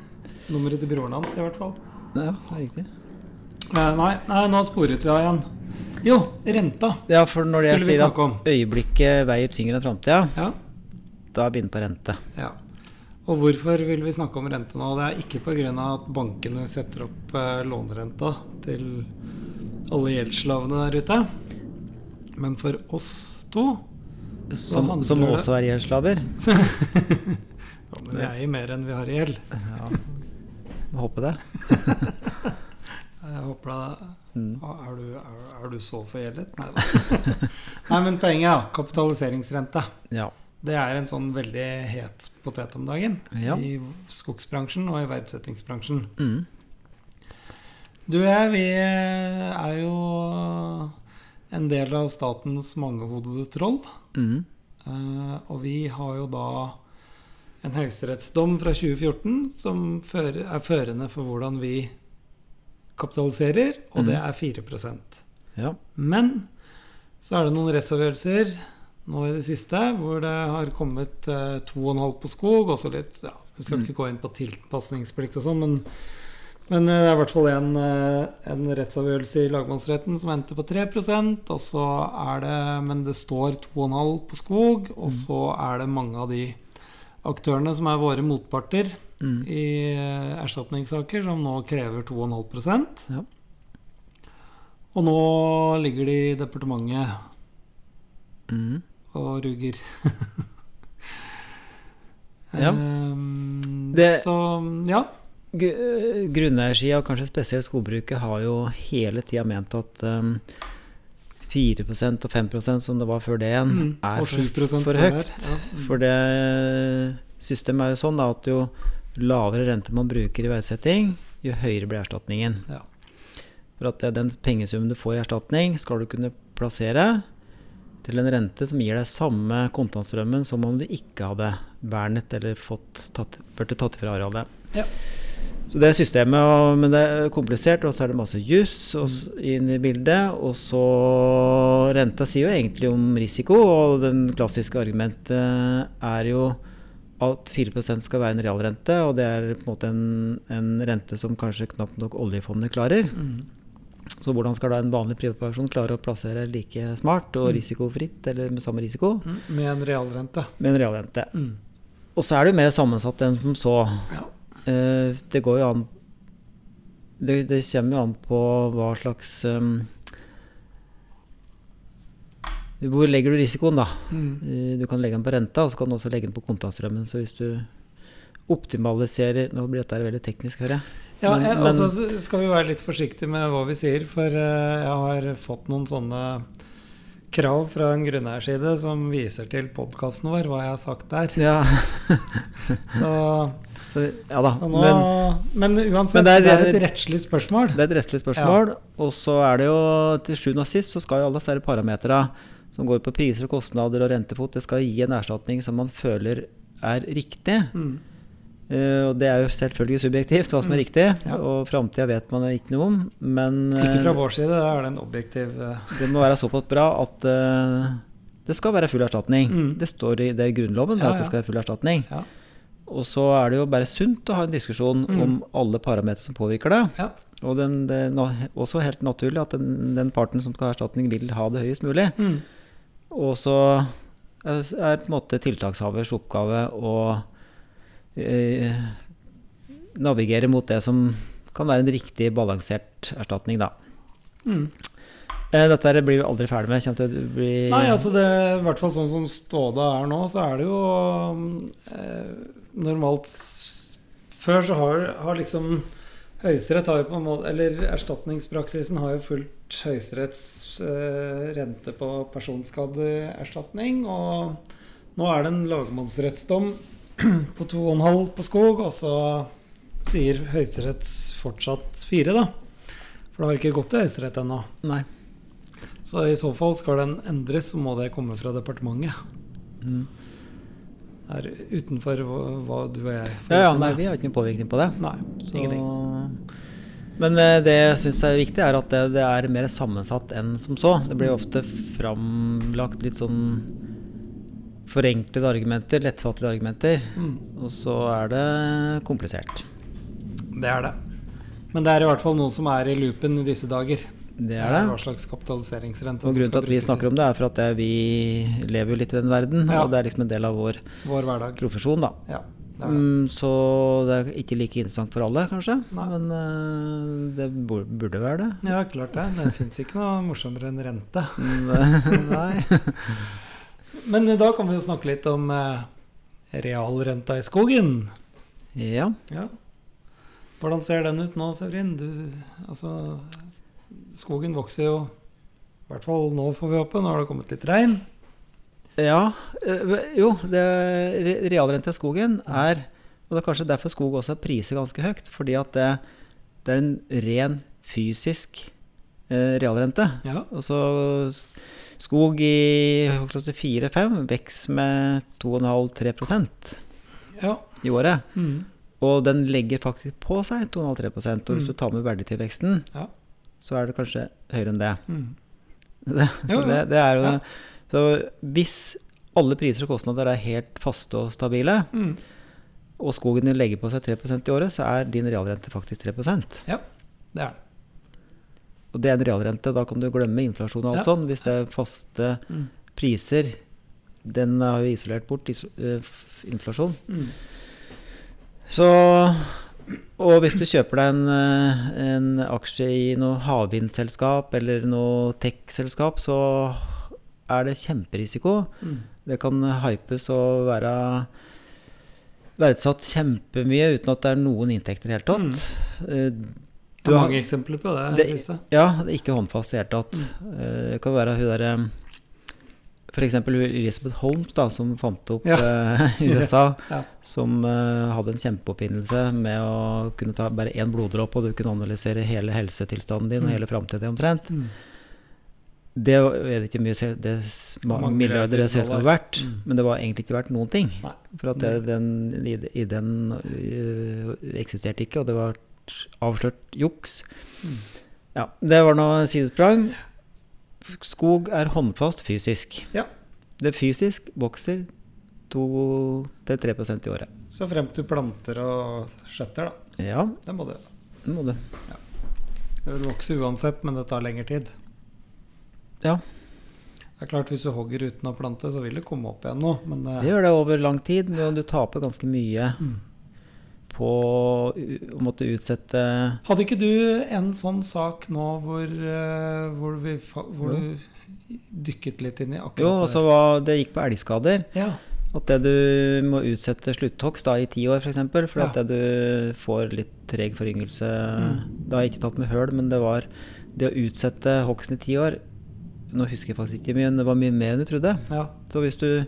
Nummeret til broren hans, i hvert fall. Ja, det er riktig. Eh, Nei, nei, nå sporet vi av igjen. Jo, renta. Ja, for når jeg sier at øyeblikket veier tyngre enn framtida, Ja. da er vi inne på rente. ja. Og hvorfor vil vi snakke om rente nå? Det er ikke pga. at bankene setter opp eh, lånerenta til alle gjeldsslavene der ute. Men for oss to Som, som det- også er gjeldsslaver. ja, Men vi eier mer enn vi har i gjeld. Ja, jeg håper det. Jeg håper Mm. er, du, er, er du så forgjeldet? Nei da. Nei, men poenget er kapitaliseringsrente. Ja. Det er en sånn veldig het potet om dagen Ja. i skogsbransjen og i verdsettingsbransjen. Mm. Du og jeg, vi er jo en del av statens mangehodede troll. Mm. Eh, og vi har jo da en høyesterettsdom fra 2014 som er førende for hvordan vi kapitaliserer, og det er 4 Ja. Men så er det noen rettsavgjørelser nå i det siste hvor det har kommet eh, 2,5 på skog, også litt ja, Vi skal Mm. ikke gå inn på tilpasningsplikt og sånn, men, men eh, det er i hvert fall en, eh, en rettsavgjørelse i lagmannsretten som endte på 3% og så er det Men det står 2,5 på skog, og så er det mange av de aktørene som er våre motparter Mm. i eh, erstatningssaker, som nå krever 2,5 Ja. Og nå ligger de i departementet Mm. Og ruger. Ja. Um, Det- Så ja. Gr- Grunneiersida, og kanskje spesielt skogbruket, har jo hele tida ment at um, 4% og 5% som det var før det igjen, Mm, er for, for høyt. Ja. Mm. For det systemet er jo sånn da, at jo lavere rente man bruker i verdsetting, jo høyere blir erstatningen. Ja. For at det, den pengesummen du får i erstatning, skal du kunne plassere til en rente som gir deg samme kontantstrømmen som om du ikke hadde vernet eller fått tatt, burde tatt fra arealet. Ja. Så det er systemet, og, men det er komplisert, og så er det masse juss inn i bildet. Og så Renta sier jo egentlig om risiko, og den klassiske argumentet er jo at 4% skal være en realrente, og det er på en måte en, en rente som kanskje knapt nok oljefondet klarer. Mm. Så hvordan skal da en vanlig privatperson klare å plassere like smart og risikofritt, eller med samme risiko, Mm, Med en realrente. med en realrente? Mm. Og så er det jo mer sammensatt enn som så. Ja. Eh, det går jo an det, det kommer jo an på hva slags um, Hvor legger du risikoen, da? Mm. Eh, Du kan legge den på renta, og så kan du også legge den på kontantstrømmen. Så hvis du optimaliserer Nå blir dette veldig teknisk, hører jeg. Ja, Men- men- altså skal vi være litt forsiktige med hva vi sier, for eh, jeg har fått noen sånne krav fra en grunneierside som viser til podkasten vår, hva jeg har sagt der. Ja, Så, så, ja da. nå, Men men, uansett, men det det er, er- et rettslig spørsmål. Det er et rettslig spørsmål. Og så er det jo til sjuende og sist så skal jo alle disse parametera som går på priser og kostnader og rentefot, det skal gi en erstatning som man føler er riktig. Mm. Eh, og det er jo selvfølgelig subjektivt hva som er Mm. riktig, Ja. og framtida vet man ikke noe om. Men Ikke eh, fra vår side, da er det en objektiv eh, det må være såpass bra at uh, det skal være full erstatning. Mm. Det står i det Grunnloven det Ja, at det skal være full erstatning. Ja. Og så er det jo bare sunt å ha en diskusjon Mm. om alle parametere som påvirker det. Ja. Og den, det er også helt naturlig at den, den parten som skal ha erstatning, vil ha det høyest mulig. Mm. Og så er er på en måte tiltakshavers oppgave å eh, navigere mot det som kan være en riktig balansert erstatning, da. Mm. Eh, Dette blir vi aldri ferdig med. Nei, altså det, i hvert fall sånn som Ståda er nå, så er det jo eh, normalt Før så har, har liksom Høyesterett har jo på en måte Eller erstatningspraksisen har jo fulgt Høyesteretts eh, rente på personskadeerstatning. Og nå er det en lagmannsrettsdom på 2,5 på skog, og så sier Høyesterett fortsatt fire, da. For det har ikke gått til Høyesterett ennå. Nei. Så i så fall skal den endres, så må det komme fra departementet. Mm. Det er utenfor hva, hva du og jeg får Ja, ja, nei, vi har ikke noen påvirkning på det. Nei, Så- ingenting. Men eh, det jeg syns er viktig, er at det, det er mer sammensatt enn som så. Det blir ofte framlagt litt sånn forenklede argumenter, lettfattelige argumenter. Mm, Og så er det komplisert. det er det. Men det er i hvert fall noen som er i loopen i disse dager. Det er det. Hva slags kapitaliseringsrente Og grunnen til at vi snakker om det, er for at vi lever jo litt i den verden, Ja. og det er liksom en del av vår vår profesjon, da. Ja, det det. Mm, så det er ikke like interessant for alle, kanskje. Nei. Men eh, det burde være det. Ja, klart det. Det fins ikke noe morsommere enn rente. Mm, Nei. Men eh, da kan vi jo snakke litt om eh, realrenta i skogen. Ja. Ja. Hvordan ser den ut nå, Severin? Du, altså, skogen vokser jo I hvert fall nå, får vi håpe. Nå har det kommet litt regn. Ja, eh, jo, det, realrenta i skogen er Og det er kanskje derfor skog også priser ganske høyt. Fordi at det, det er en ren fysisk eh, realrente. Ja. Altså skog i klasse 4-5 vokser med 2,5-3 ja. i året. Mm. Og den legger faktisk på seg 2,5-3 Og hvis Mm. du tar med verditilveksten, Ja. så er det kanskje høyere enn det. Mm. det så Jo, jo. det, det Ja. det. Så hvis alle priser og kostnader er helt faste og stabile, Mm. og skogen din legger på seg 3% i året, så er din realrente faktisk 3% Ja, det er det. Og det er en realrente. Da kan du glemme inflasjon og alt Ja. sånn. Hvis det er faste Mm. priser, den har jo isolert bort iso uh, inflasjon. Mm. Så Og hvis du kjøper deg en, eh, en aksje i noe havvindselskap eller noe tech-selskap, så er det kjemperisiko. Mm. Det kan hypes og være verdsatt kjempemye uten at det er noen inntekter i det hele tatt. Eh, Det du har- mange eksempler på det. Det- siste. Ja, det er ikke håndfast i det hele tatt. Eh, Det kan være hun derre F.eks. Elizabeth Holmes, da, som fant opp Ja. eh, USA. Ja. Som uh, hadde en kjempeoppfinnelse med å kunne ta bare én bloddråpe, og du kunne analysere hele helsetilstanden din og Mm. hele framtida omtrent. Mm. Det er ikke mye det Mange milliarder det selskapet verdt, Mm. men det var egentlig ikke verdt noen ting. Nei. For at det, den, i, i den øh, eksisterte ikke, og det var avslørt juks. Mm. Ja, det var noe sidesprang. Skog er håndfast fysisk. Ja. Det fysisk vokser 2-3% i året. Så fremt du planter og skjøtter, da. Ja, Det må du. det må du. Det vil vokse uansett, men det tar lengre tid. Ja, Det er klart, Hvis du hogger uten å plante, så vil det komme opp igjen nå. Men eh, det gjør det over lang tid, men du taper ganske mye Mm. På å måtte utsette Hadde ikke du en sånn sak nå hvor, eh, hvor, vi, hvor du dykket litt inn i akkurat Jo, også var det gikk på elgskader. Ja. At det du må utsette slutthogst da i ti år, f.eks. For, eksempel, for Ja. at det du får litt treg foryngelse Mm. Det har jeg ikke tatt med høl, men det var det å utsette hogsten i ti år Nå husker jeg faktisk ikke mye, men det var mye mer enn du trodde. ja. Så hvis du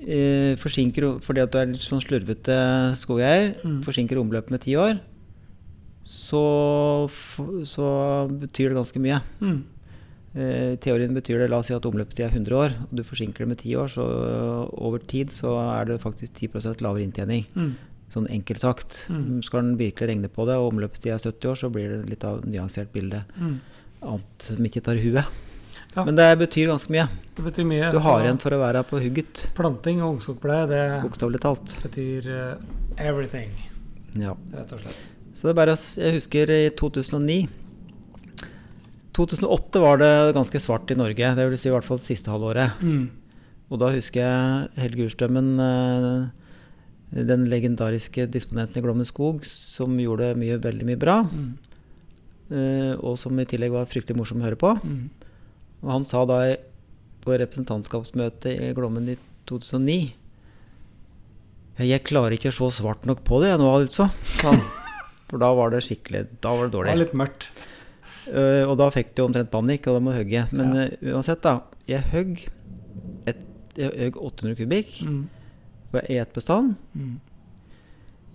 eh, forsinker fordi at du er litt sånn slurvete skogeier, Mm. forsinker omløpet med ti år, så, så betyr det ganske mye. Mm. Eh, I teorien betyr det, la oss si at omløpstid er 100 år, og du forsinker det med 10 år, så over tid så er det faktisk 10% lavere inntjening. Mm. Sånn enkelt sagt. Mm. Skal den virkelig regne på det, og omløpstid er 70 år, så blir det litt av et nyansert bilde. Mm. Annet som ikke tar huet. Ja. Men det betyr ganske mye. Det betyr mye. Du har igjen for å være på hugget, Planting og ungskogpleie, det bokstavelig talt. betyr uh, everything, Ja. rett og slett. Så det er bare Jeg husker i 2009 2008 var det ganske svart i Norge, det vil si i hvert fall siste halvåret. Mm. Og da husker jeg Helge Urstrømmen, eh, den legendariske disponenten i Glommen skog, som gjorde mye, veldig mye bra. Mm. eh, Og som i tillegg var fryktelig morsom å høre på. Mm. Han sa da på representantskapsmøtet i Glommen i 2009 Jeg klarer ikke å se svart nok på det jeg nå, altså. For da var det skikkelig Da var det Det var litt mørkt. Uh, og da fikk du omtrent panikk, og da må du hogge. Men Ja. uh, uansett, da. Jeg høgg 800 kubikk Mm. på ett bestand. Mm.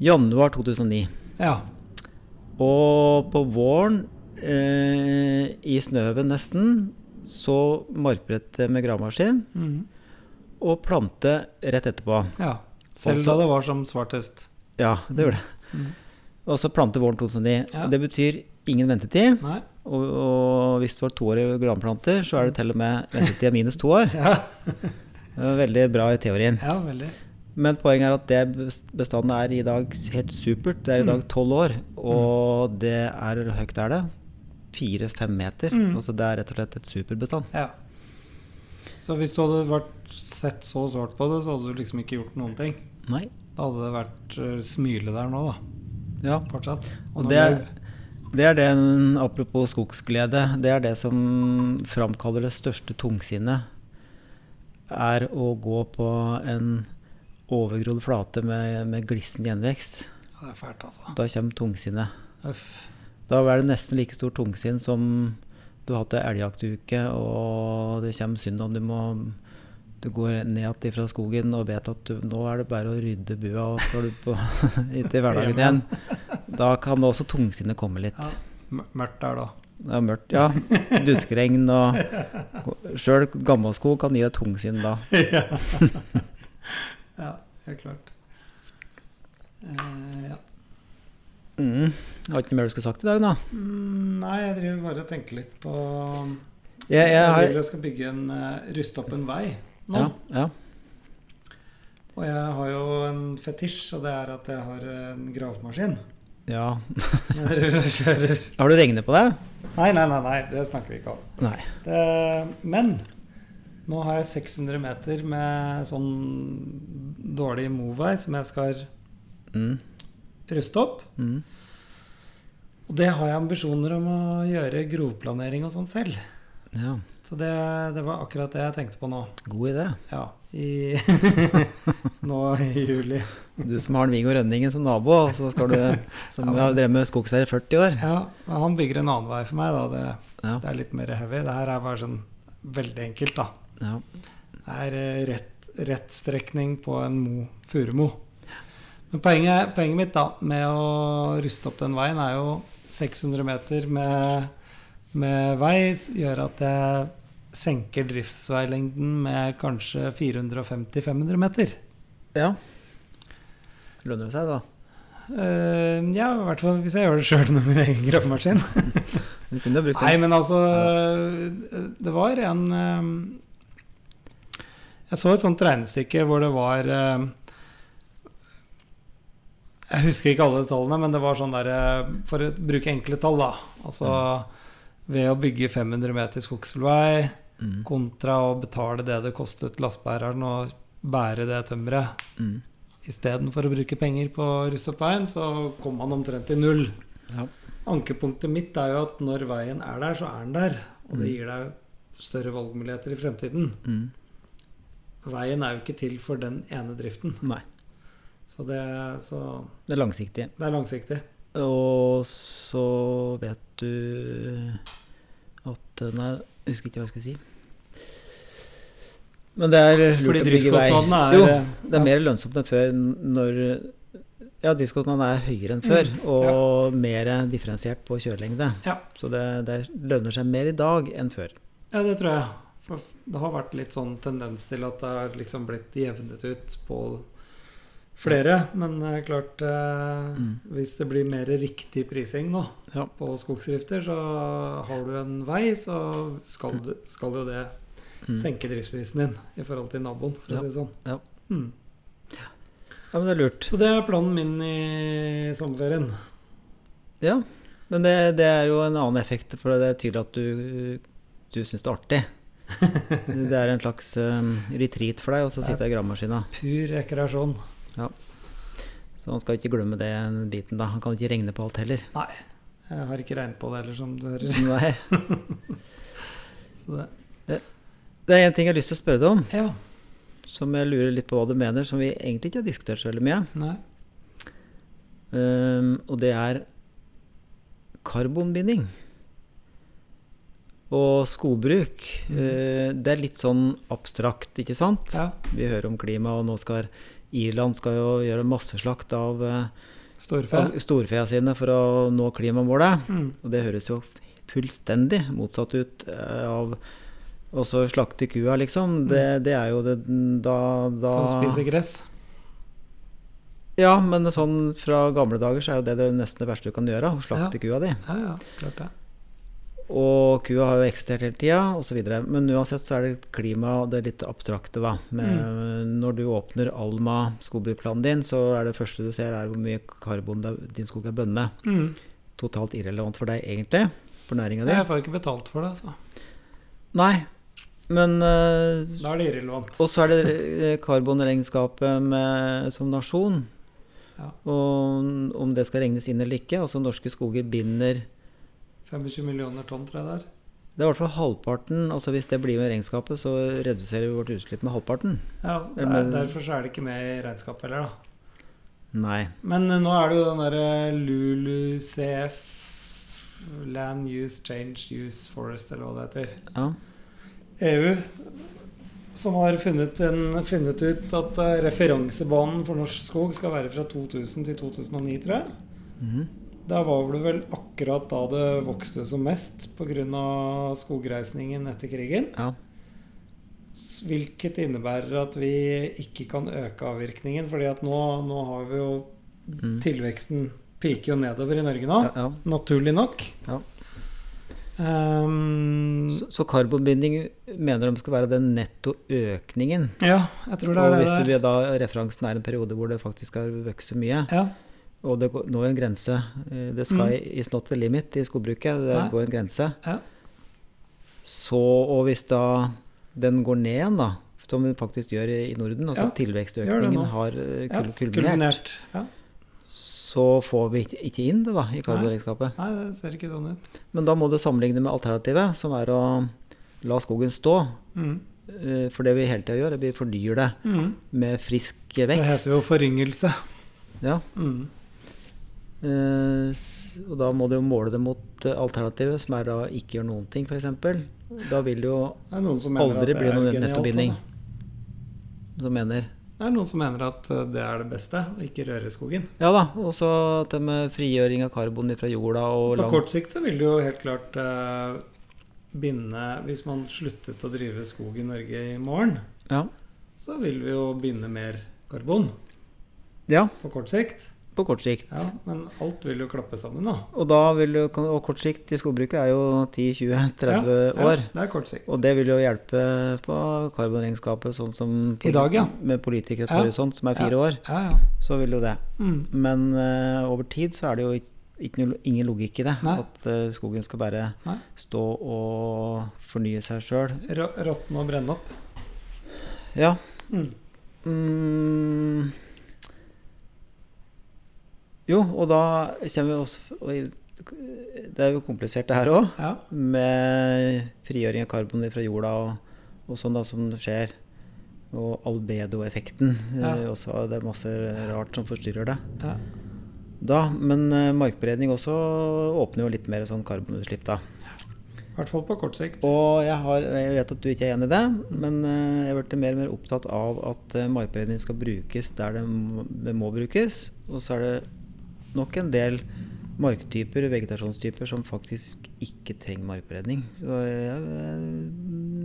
Januar 2009. Ja. Og på våren, eh, i snøen nesten, så markbrette med gravemaskin Mm. og plante rett etterpå. ja. Selv Også- da det var som svartest. Ja, det gjorde det. Mm. Og så plante våren 2009. Ja. Det betyr ingen ventetid. Nei. Og, og hvis det var i granplanter, så er det til og med ventetid minus to år. Ja. Veldig bra i teorien. ja, veldig. Men poenget er at det best- bestanden er i dag helt supert. Det er i Mm. dag tolv år, og det er høyt er det. Fire-fem meter. Mm. Altså det er rett og slett et superbestand. Ja. Så hvis du hadde vært sett så svart på det, så hadde du liksom ikke gjort noen ting. Nei. Da hadde det vært eh, smyle der nå, da. Ja. Fortsatt. Og når det er, det er det, apropos skogsglede, det er det som framkaller det største tungsinnet. Er å gå på en overgrodd flate med, med glissen gjenvekst. Det er fælt, altså. Da kommer tungsinnet. Uff. Da er det nesten like stor tungsinn som du har hatt ei elgjaktuke, og det kommer søndag, du må du går ned fra skogen og vet at du, nå er det bare å rydde bua, og skal du på, til hverdagen igjen. Da kan det også tungsinnet komme litt. Ja. Mørkt der, da. Det er mørkt, ja. Duskregn og Sjøl gammelskog kan gi deg tungsinn da. ja. ja, helt klart. Uh, ja. Mm. Har ikke mer du skulle sagt i dag, da? Mm, nei, jeg driver bare og tenker litt på Jeg, jeg har, jeg, skal bygge en uh, ruste opp en vei nå. ja, ja. Og jeg har jo en fetisj, og det er at jeg har en gravemaskin. ja. Jeg Har du regnet på det? Nei, nei, nei, nei, det snakker vi ikke om. Nei. Det, men nå har jeg 600 meter med sånn dårlig movei som jeg skal Mm. Ruste opp. Mm. Og det har jeg ambisjoner om å gjøre grovplanering og sånn selv. Ja. Så det, det var akkurat det jeg tenkte på nå. God idé. Ja, i Nå i juli. Du som har Viggo Rønningen som nabo, så skal du, som har drevet med skogsherre i 40 år. Ja, han bygger en annen vei for meg, da. Det, Ja. det er litt mer heavy. Det her er bare sånn veldig enkelt, da. Ja. Det er eh, rett, rett strekning på en mo, furumo. Men poenget, poenget mitt da med å ruste opp den veien er jo 600 meter med, med vei gjør at jeg senker driftsveilengden med kanskje 450-500 meter. ja. Lønner det seg, da? Uh, ja, i hvert fall hvis jeg gjør det sjøl med min egen gravemaskin. Nei, men altså Det var en eh, Jeg så et sånt regnestykke hvor det var eh, Jeg husker ikke alle tallene, men det var sånn der eh, For å bruke enkle tall, da. Altså ved å bygge 500 meter skogsvei Mm. kontra å betale det det kostet lastebæreren å bære det tømmeret Mm. istedenfor å bruke penger på å ruste opp veien, så kom man omtrent til null. Ja. Ankepunktet mitt er jo at når veien er der, så er den der. Og det Mm. gir deg større valgmuligheter i fremtiden. Mm. Veien er jo ikke til for den ene driften. Nei. Så det, så Det er langsiktig. det er langsiktig. Og så vet du at Nei, jeg husker ikke hva jeg skulle si. Men det er lurt Fordi å bygge vei. er Jo, eh, det er mer lønnsomt enn før når Ja, driftskostnadene er høyere enn før, Mm, og mer differensiert på kjørelengde. Ja. Så det, det lønner seg mer i dag enn før. Ja, det tror jeg. For det har vært litt sånn tendens til at det har liksom blitt jevnet ut på flere. Men er klart uh, Mm. Hvis det blir mer riktig prising nå Ja. på skogsdrifter, så har du en vei, så skal, du, skal jo det Mm. senke driftsprisen din i forhold til naboen, for Ja. å si det sånn. Ja. Mm. ja, men det er lurt. Så det er planen min i sommerferien. Ja, men det, det er jo en annen effekt, for det er tydelig at du, du syns det er artig. Det er en slags um, retreat for deg å sitte i gravemaskina. Pur rekreasjon. Så han skal ikke glemme den biten, da. Han kan ikke regne på alt heller. Nei, jeg har ikke regnet på det heller, som du hører. Nei. Så det, Det er en ting jeg har lyst til å spørre deg om, ja. som jeg lurer litt på hva du mener, som vi egentlig ikke har diskutert så veldig mye. Nei. Um, og det er karbonbinding. Og skogbruk. Uh, det er litt sånn abstrakt, ikke sant? Ja. Vi hører om klima, og nå skal Irland skal jo gjøre masseslakt av, uh, Storfe. av storfea sine for å nå klimamålet. Mm. Og det høres jo fullstendig motsatt ut uh, av så slakte kua, liksom. Det, det er jo det da, da Som spiser gress. Ja, men sånn fra gamle dager så er jo det det nesten det verste du kan gjøre. Å slakte kua di. Ja, ja, klart det. Og kua har jo eksistert hele tida, osv. Men uansett så er det klima og det litt abstrakte, da. Med, Når du åpner Alma skogbruksplanen din, så er det første du ser, er hvor mye karbon din skog er bønne. Mm. Totalt irrelevant for deg, egentlig. For næringa di. Jeg får ikke betalt for det, altså. Nei, men uh, Da er det irrelevant. Og så er det eh, karbonregnskapet med, som nasjon. Ja. Og om det skal regnes inn eller ikke. Altså norske skoger binder 25 millioner tonn, tror jeg det er. Det er i hvert fall halvparten. altså Hvis det blir med regnskapet, så reduserer vi vårt utslipp med halvparten. Ja, altså, er, Derfor så er det ikke med i regnskapet heller, da. Nei. Men eh, nå er det jo den derre LULUCF Land Use Change Use Forest, eller hva det heter. Ja. EU som har funnet, en, funnet ut at eh, referansebanen for norsk skog skal være fra 2000 til 2009, tror jeg. Mhm. Da var det vel akkurat da det vokste som mest pga. skogreisningen etter krigen. ja. Hvilket innebærer at vi ikke kan øke avvirkningen. fordi at nå, nå har vi jo Mm. Tilveksten piker jo nedover i Norge nå. ja, ja. Naturlig nok. Ja. Um, Så, så karbonbinding mener de skal være den netto økningen. ja, jeg tror det Og er hvis det hvis der. da referansen er en periode hvor det faktisk har vokst mye, Ja, og det går- når en grense Det The sky is not the limit i skogbruket. Det Mm. Nei. går en grense. ja. Så, og hvis da den går ned igjen, da, som den faktisk gjør i Norden, altså Ja, tilvekstøkningen har eh, ja kul kulminert, kulminert. Ja. så får vi ikke- inn det da i karbonregnskapet. Nei, det ser ikke sånn ut. Men da må du sammenligne med alternativet, som er å la skogen stå. Mm. Eh, For det vi hele tida gjør, er at vi fornyer det Mm. med frisk vekst. Det heter jo foryngelse. Ja. Mm. Eh, Og da må du jo måle det mot eh, alternativet, som er da ikke gjøre noen ting, f.eks. Da vil det jo aldri bli noen nettobinding. Som mener Det er noen som mener at eh, det er det beste, å ikke røre skogen. Ja da. Og så det med frigjøring av karbon fra jorda og På langt. kort sikt så vil det jo helt klart eh, binde Hvis man sluttet å drive skog i Norge i morgen, Ja. så vil vi jo binde mer karbon ja, på kort sikt. På kort sikt. Ja, Men alt vil jo klappe sammen, da. Og da vil jo, og kort sikt i skogbruket er jo 10-20-30 ja, år. Det er kort sikt. Og det vil jo hjelpe på karbonregnskapet, sånn som I dag, ja. med politikeres Ja. horisont, som er fire Ja. år. Ja, ja. Så vil jo det. Mm. Men uh, over tid så er det jo ikke, ikke ingen logikk i det. Nei. At uh, skogen skal bare Nei. stå og fornye seg sjøl. Rå- Råtne og brenne opp. Ja. Mm. Mm. Jo, og da kommer vi også og Det er jo komplisert, det her òg. Ja. Med frigjøring av karbon fra jorda og, og sånn da som skjer. Og albedoeffekten. Ja. Eh, også, det er masse rart som forstyrrer det. ja. Da, men eh, markberedning også åpner jo litt mer sånn karbonutslipp, da. I hvert fall på kort sikt. Og jeg, har, jeg vet at du ikke er enig i det, men eh, jeg har blitt mer og mer opptatt av at markberedning skal brukes der det må brukes. Og så er det nok en del marktyper, vegetasjonstyper, som faktisk ikke trenger markberedning. Så jeg,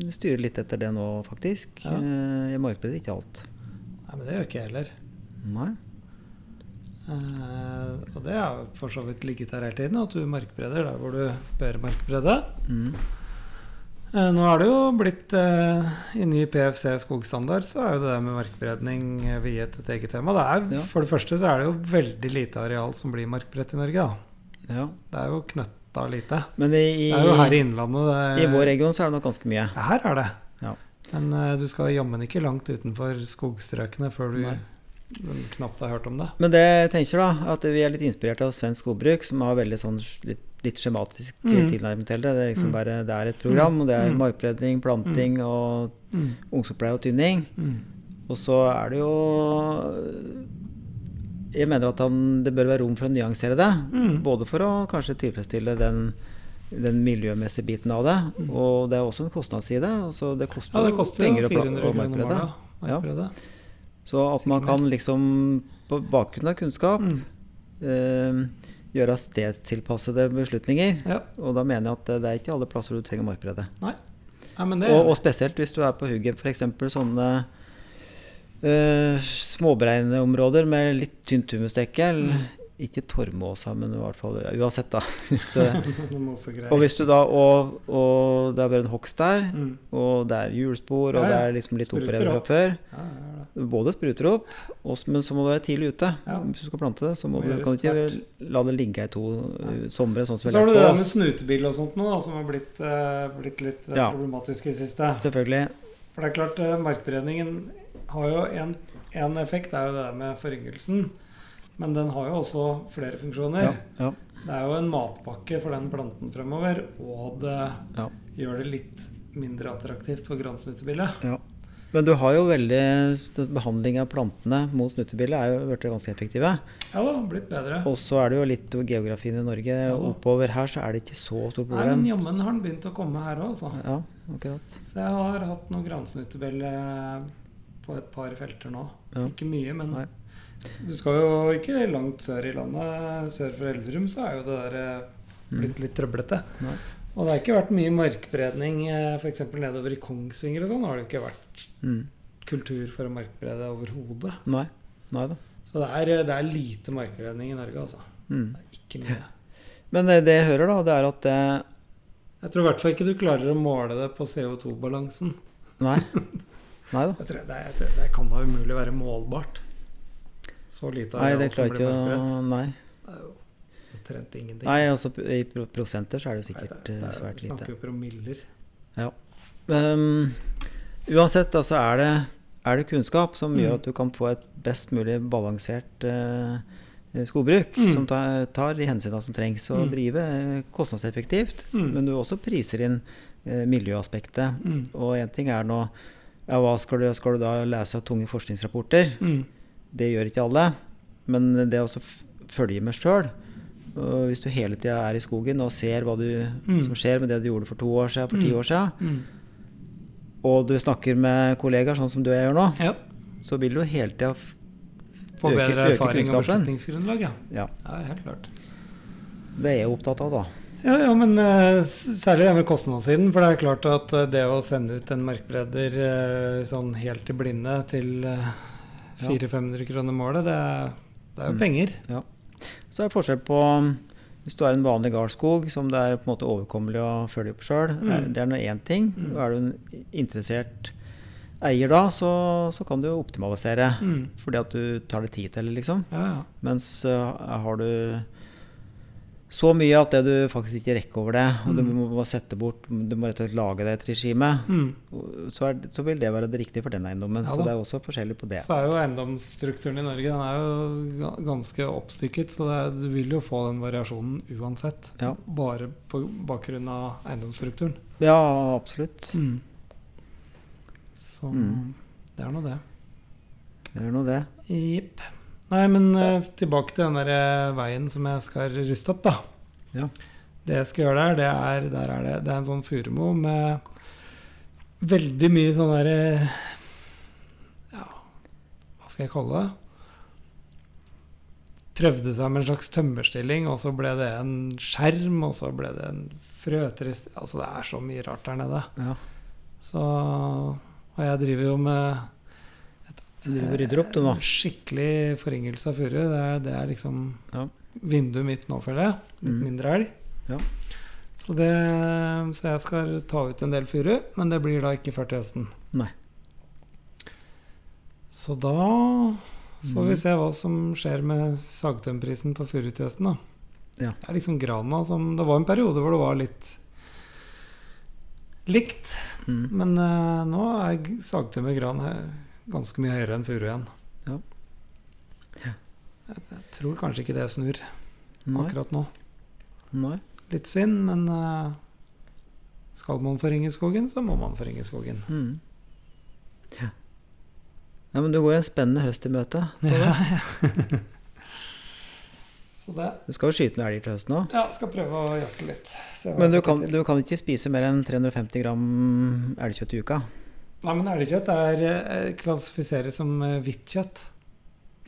jeg styrer litt etter det nå, faktisk. Ja. Eh, Jeg markbereder ikke alt. Nei, men det gjør ikke jeg heller. Nei. Uh, og det har for så vidt ligget der hele tiden, at du markbreder der hvor du bør markbrede. Mm. Eh, nå er det jo blitt eh, I ny PFC skogstandard så er jo det der med markberedning eh, viet et eget tema. Det er, Ja. For det første så er det jo veldig lite areal som blir markberedt i Norge. da Ja. Det er jo knøtta lite. Men i, Det er jo her i Innlandet det i vår region så er det nok ganske mye. Her er det. Ja. Men eh, du skal jammen ikke langt utenfor skogstrøkene før du Nei. Knapt har hørt om det. Men det tenker da, at vi er litt inspirert av svensk skogbruk, som har veldig sånn litt, litt skjematisk Mm. tilnærming til det. Det er liksom Mm. bare det er et program, og det er Mm. markbredning, planting og Mm. ungsoppleie og tynning. Mm. Og så er det jo Jeg mener at han, det bør være rom for å nyansere det. Mm. Både for å kanskje tilfredsstille den, den miljømessige biten av det, og det er også en kostnadsside. Altså det koster, Ja, det koster penger å, 400 å målet. Ja. Så at man kan liksom, på bakgrunn av kunnskap, Mm. eh, gjøre stedstilpassede beslutninger. Ja. Og da mener jeg at det er ikke alle plasser du trenger markbredde. Nei. Nei, men det Og, og spesielt hvis du er på hugget, f.eks. sånne uh, småbreineområder med litt tynt humusdekke. Mm. Ikke Tormåsa, men i hvert fall uansett, da. Og hvis du da og, og det er bare en hogst der, Mm. og det er hjulspor, og Ja, det er liksom litt fra opp. før Ja, ja, ja. Både spruter opp, og, men så må du være tidlig ute. Ja. Hvis du skal plante det, så må du, kan du ikke la det ligge i to uh, somre, sånn som Så har du det der med snutebil og sånt nå, da, som har blitt, uh, blitt litt eh, Ja. problematisk i siste. Selvfølgelig. For det er klart, eh, markberedningen har jo en, en effekt, det er jo det der med foryngelsen. Men den har jo også flere funksjoner. Ja, ja, Det er jo en matpakke for den planten fremover, og det ja, gjør det litt mindre attraktivt for gransnutebillet. ja. Men du har jo veldig Behandling av plantene mot snutebille er jo blitt ganske effektive. Ja da, blitt bedre. Og så er det jo litt geografien i Norge. Ja, Oppover her så er det ikke så stort Nei, men problem. jammen har den begynt å komme her òg, altså. Ja, akkurat. Så jeg har hatt noen gransnutebille på et par felter nå. Ja. Ikke mye, men Nei. Du skal jo ikke langt sør i landet. Sør for Elverum så er jo det der eh, blitt litt trøblete. Mm. Nei. Og det har ikke vært mye markbredning f.eks. nedover i Kongsvinger og sånn. har det jo ikke vært Mm. kultur for å markbrede overhodet. Nei. Nei da. Så det er, det er lite markbredning i Norge, altså. Mm. Det er ikke mye. Men det, det jeg hører, da, det er at det Jeg tror i hvert fall ikke du klarer å måle det på CO2-balansen. Nei. Nei da. Jeg tror det, det, det kan da umulig være målbart. Så lite Nei, det som blir ikke å. Nei. Det er jo omtrent ingenting. Nei, altså i prosenter så er det jo Nei, sikkert det, eh, det er, svært vi snakker jo promiller. Um, uansett, altså er det, er det kunnskap som Mm. gjør at du kan få et best mulig balansert uh, skogbruk, Mm. som tar, tar de hensynene som trengs, og Mm. drive eh, kostnadseffektivt, Mm. men du også priser inn eh, miljøaspektet. Mm. Og én ting er nå ja, hva skal du, skal du da lese av tunge forskningsrapporter? Det gjør ikke alle. Men det å følge med sjøl Hvis du hele tida er i skogen og ser hva du, Mm. som skjer med det du gjorde for to år siden, for ti Mm. år siden, Mm. og du snakker med kollegaer sånn som du og jeg gjør nå, Ja. så vil du hele tida Få bedre øke erfaring og kunnskapen. beslutningsgrunnlag, ja. Ja, ja. Helt klart. det er jeg opptatt av, da. Ja, ja, men uh, særlig det med kostnadssiden. For det er klart at eh, det å sende ut en merkbredder uh, sånn helt i blinde til eh, 400-500 kroner målet, det, det er jo Mm. penger. Så er det forskjell på um, hvis du er en vanlig gardskog som det er på en måte overkommelig å følge opp sjøl. Mm. Det er nå én ting. Mm. Er du en interessert eier da, så, så kan du jo optimalisere. Mm. Fordi at du tar det tid til, liksom. Ja, ja. Mens uh, har du så mye at det du faktisk ikke rekker over det, og du Mm. må, bare sette bort Du må rett og slett lage deg et regime. Mm. Så, er, så vil det være det riktige for den eiendommen. Ja så det er også forskjellig på det. Så er jo eiendomsstrukturen i Norge den er jo ganske oppstykket, så det er, du vil jo få den variasjonen uansett. Ja. Bare på bakgrunn av eiendomsstrukturen. Ja, absolutt. Så Mm. det er nå det. Det er nå det. Jepp. Nei, men uh, tilbake til den der eh, veien som jeg skal ruste opp, da. Ja. Det jeg skal gjøre der, det er, der er det, det er en sånn furumo med veldig mye sånn derre Ja, hva skal jeg kalle det? Prøvde seg med en slags tømmerstilling, og så ble det en skjerm, og så ble det en frøtrist Altså, det er så mye rart der nede. Ja. Så Og jeg driver jo med Du rydder opp, du nå. Skikkelig forringelse av furu. Det, det er liksom Ja. vinduet mitt nå, føler jeg. Litt Mm. mindre elg. Ja. Så, det, så jeg skal ta ut en del furu, men det blir da ikke før til høsten. Nei. Så da får vi Mhm. se hva som skjer med sagtømprisen på furu til høsten, da. Ja. Det er liksom grana som Det var en periode hvor det var litt likt. Mm. Men uh, nå er g- sagtømmer gran he- ganske mye høyere enn furu igjen. Ja. Ja. Jeg, jeg tror kanskje ikke det snur Nei. akkurat nå. Nei. Litt synd, men uh, skal man forringe skogen, så må man forringe skogen. Mm. Ja. ja, men du går en spennende høst i møte. Ja. Det Du skal jo skyte noen elger til høsten òg. Ja, skal prøve å jakte litt. Men du kan, du kan ikke spise mer enn 350 gram elgkjøtt i uka? Nei, men elgkjøtt er eh, klassifiseres som eh, hvitt kjøtt.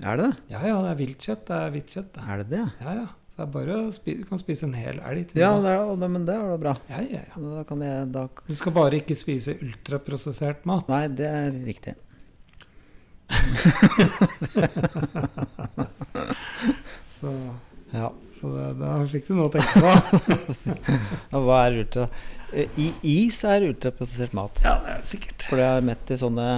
Er det det? Ja ja, det er viltkjøtt. Det er hvitt kjøtt. Er det det? Ja ja. Så det er bare å spi du kan spise en hel elg til Ja, det er, det, men det er da bra. Ja, ja, ja. Da kan jeg da Du skal bare ikke spise ultraprosessert mat. Nei, det er riktig. Så, Ja. Så det, det fikk du noe å tenke på. Hva er ultra Eh, I is er ultraprosessert mat. Ja, det er det sikkert. For det er mett i sånne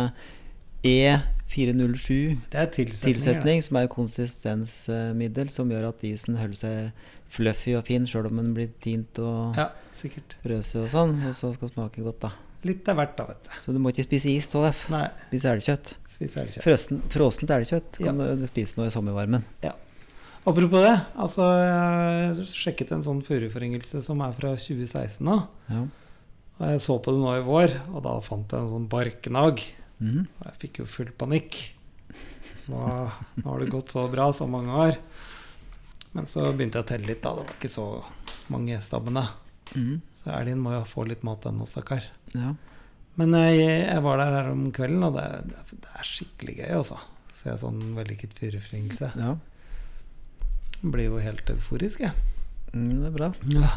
E407 Det er tilsetning, tilsetning, som er konsistensmiddel, som gjør at isen holder seg fluffy og fin sjøl om den blir tint og. Ja, sikkert. og sånn, og så skal smake godt, da. Litt av hvert, da, vet du. Så du må ikke spise is, Tollef. Spise elgkjøtt. spise elgkjøtt. Frossent elgkjøtt kan du spise nå i sommervarmen. Apropos det, altså jeg sjekket en sånn furuforringelse som er fra 2016 nå. Ja. Og jeg så på det nå i vår, og da fant jeg en sånn barknagg. Mm. Og jeg fikk jo full panikk. Nå, nå har det gått så bra så mange år. Men så begynte jeg å telle litt, da. Det var ikke så mange stabbene. Mm. Så elgen må jo få litt mat ennå, stakkar. ja. Men jeg, jeg var der her om kvelden, og det, det, det er skikkelig gøy, altså. Se sånn vellykket furuforringelse. ja. Blir jo helt euforisk, jeg. Mm, det er bra. Ja.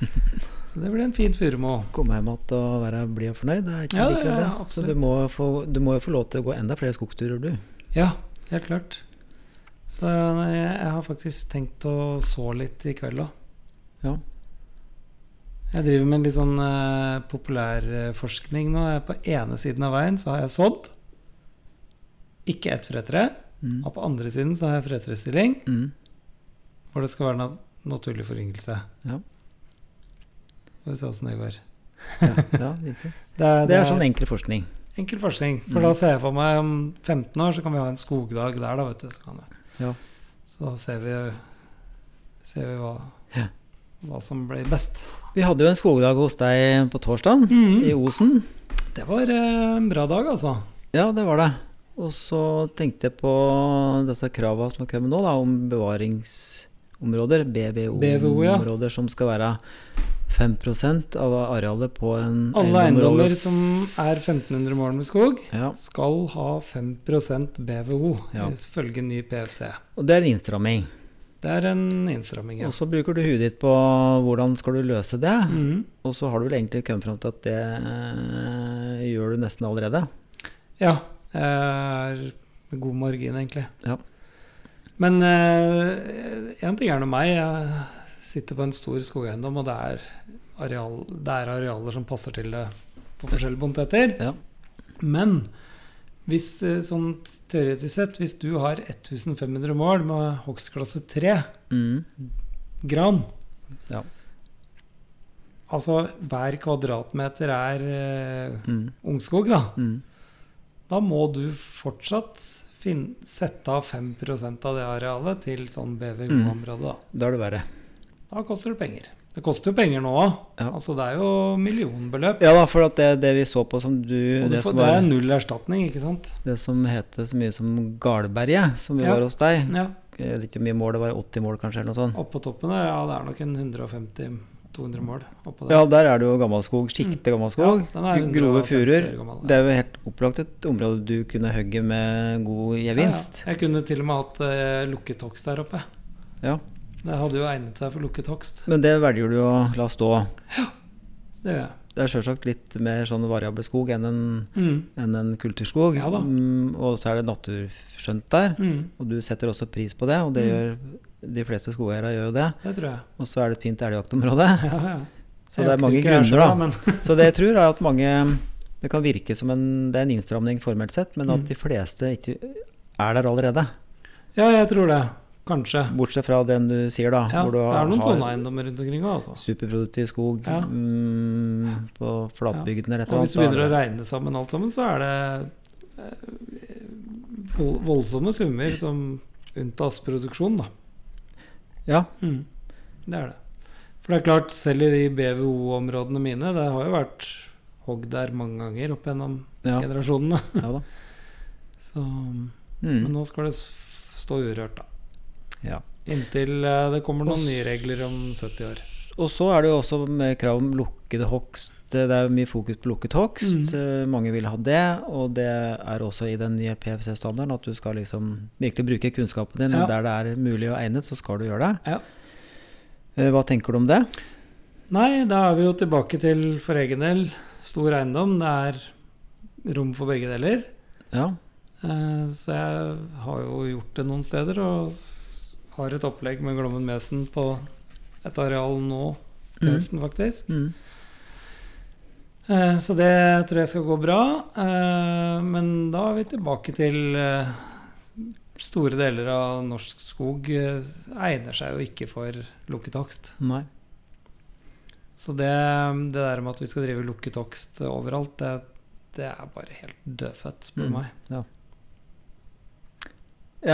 Så det blir en fin furumå. Komme hjem igjen og være blid og fornøyd, det er ikke Ja, like det. ja, Så du må, få, du må jo få lov til å gå enda flere skogsturer, du. Ja, helt klart. Så jeg, jeg har faktisk tenkt å så litt i kveld òg. Ja. Jeg driver med litt sånn eh, populærforskning nå. Jeg er på ene siden av veien så har jeg sådd. Ikke ett frøtre. Mm. Og på andre siden så har jeg frøtrestilling Mm. Hvor det skal være nat naturlig foryngelse. Ja. Får vi se åssen det går. Ja, ja. Det er, Det er sånn enkel forskning. enkel forskning. For Mm. da ser jeg for meg om 15 år så kan vi ha en skogdag der, da, vet du. Så, kan. Ja. så da ser vi, ser vi hva, Ja. hva som blir best. Vi hadde jo en skogdag hos deg på torsdag, i Osen. Det var eh, en bra dag, altså. Ja, det var det. Og så tenkte jeg på disse kravene som har kommet nå, da, om bevaringsområder, BVO, BVO-områder, ja. som skal være 5% av arealet på en Alle eiendommer som er 1500 mål med skog, Ja, skal ha 5% BVO, Ja. ifølge ny PFC. og det er en innstramming. Det er en innstramming, ja. Og så bruker du huet ditt på hvordan skal du løse det. Mhm. Og så har du vel egentlig kommet fram til at det øh, gjør du nesten allerede. Ja. Jeg er med god margin, egentlig. Ja. Men én ting er nå meg. Jeg sitter på en stor skogeiendom, og det er, areal, det er arealer som passer til det på forskjellige boniteter. Ja. Men hvis eh, sånn teoretisk sett, hvis du har 1500 mål med hogstklasse 3 Mm. gran Ja. Altså hver kvadratmeter er eh, Mm. ungskog, da. Mm. Da må du fortsatt fin- sette av 5% av det arealet til sånn BVO-område. Da. Da er det verre. da koster det penger. Det koster jo penger nå òg. Ja. Altså, det er jo millionbeløp. Ja da, for det, det vi så på som du du det, får, som det er null erstatning, ikke sant? det som heter så mye som Galberget, som vi Ja. var hos deg. Ja. Ikke hvor mye mål det var, 80 mål kanskje, eller noe sånt. Oppå toppen der, ja, det er nok en 150-200 mål oppå der. Ja, der er det jo gammelskog, skikte gammelskog. Ja, den grove 150 furuer. ja. Det er jo helt opplagt et område du kunne hogge med god gevinst. Ja, ja. Jeg kunne til og med hatt uh, lukket hogst der oppe. Ja. Det hadde jo egnet seg for lukket hogst. Men det velger du å la stå. Ja, Det gjør jeg. Det er sjølsagt litt mer sånn variabel skog enn en, Mm. enn en kulturskog. Ja. Mm, og så er det naturskjønt der. Mm. Og du setter også pris på det, og det Mm. gjør de fleste skogeiere gjør jo det. Det tror jeg. Og så er det et fint elgjaktområde. Ja, ja. Så det er mange grunner, jeg grunner, da. Men, Så det jeg tror, er at mange Det kan virke som en, det er en innstramning formelt sett, men at Mm. de fleste ikke er der allerede. ja, jeg tror det. Kanskje. Bortsett fra den du sier, da. Ja, det er noen sånne eiendommer rundt omkring òg, altså. superproduktiv skog Ja. mm, på flatbygdene Og hvis du begynner å regne sammen alt sammen, så er det eh, voldsomme summer som unntas produksjon, da. Ja, Mm. Det er det. For det er klart, selv i de BVO-områdene mine, det har jo vært hogg der mange ganger opp gjennom ja, generasjonene. ja da. Så, Men Mm, nå skal det stå urørt, da. Ja. Inntil eh, det kommer noen nye regler om 70 år. Og så er det jo også med krav om lukkede hogst. Det er jo mye fokus på lukket hogst. Mm. Mange vil ha det, og det er også i den nye PFC-standarden at du skal liksom virkelig bruke kunnskapen din. Ja. Der det er mulig og egnet, så skal du gjøre det. Ja. Eh, Hva tenker du om det? Nei, da er vi jo tilbake til for egen del stor eiendom. Det er rom for begge deler. Ja. Eh, Så jeg har jo gjort det noen steder, og har et opplegg med Glommen Mesen på et areal nå til Mm. høsten, faktisk. Mm. Eh, Så det tror jeg skal gå bra. Eh, Men da er vi tilbake til eh, store deler av norsk skog egner seg jo ikke for lukket hogst. Så det, det der med at vi skal drive lukket hogst overalt, det, det er bare helt dødfødt, spør du Mm. meg. Ja,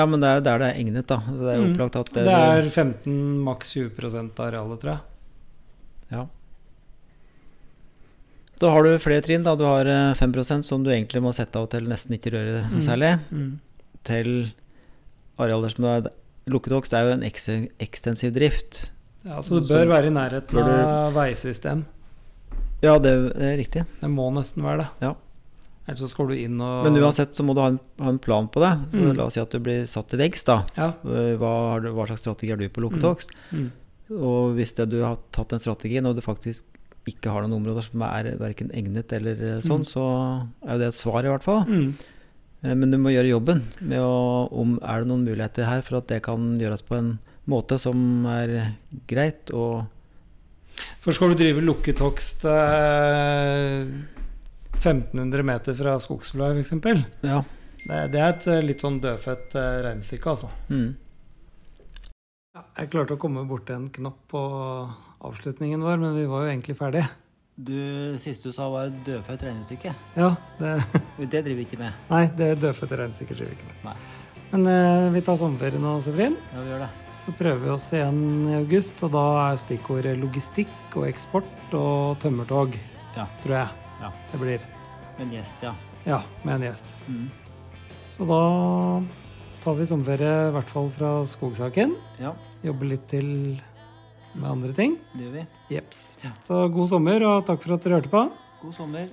men det er jo der det er egnet, da. Så det er jo Mm. opplagt at Det er 15, maks 20 av arealet, tror jeg. Ja. Da har du flere trinn. da Du har eh, 5 som du egentlig må sette av til nesten ikke røre Mm. særlig. Mm. Til arealer som er Lukket hogst er jo en eks ekstensiv drift. Ja, så det Så bør være i nærheten du- av veisystem. Ja, det, det er riktig. Det må nesten være det. Ja. Ellers så skal du inn og Men uansett så må du ha en, ha en plan på det. Så Mm. La oss si at du blir satt til veggs. da Ja. Eh, hva, du- hva slags strategi har du på lukket Mm. Mm. Og hvis det, du har tatt den strategien, og du faktisk ikke har noen områder som er verken egnet eller eh, sånn, Mm. så er jo det et svar, i hvert fall. Mm. Eh, Men du må gjøre jobben med å om er det noen muligheter her for at det kan gjøres på en måte som er greit og For skal du drive lukket hogst eh, 1500 meter fra skogsbladet, f.eks., Ja. det, det er et eh, litt sånn dødfødt eh, regnestykke, altså. Mm. Ja, jeg klarte å komme borti en knapp på avslutningen vår, men vi var jo egentlig ferdige. Du, siste du sa var dødfødt regnestykke. Ja, det, Det driver vi ikke med. nei, det dødfødte regnestykket driver vi ikke med. Nei. Men eh, vi tar sommerferie nå, Sefrin. Ja, vi gjør det. Så prøver vi oss igjen i august, og da er stikkordet logistikk og eksport og tømmertog, Ja. tror jeg ja. det blir. Med en gjest, ja. Ja, med en gjest. Mm. Så da tar vi sommerferie, i hvert fall fra skogsaken. Ja. Jobber litt til med andre ting. Det gjør vi. Jeps. Ja. Så god sommer, og takk for at dere hørte på. God sommer.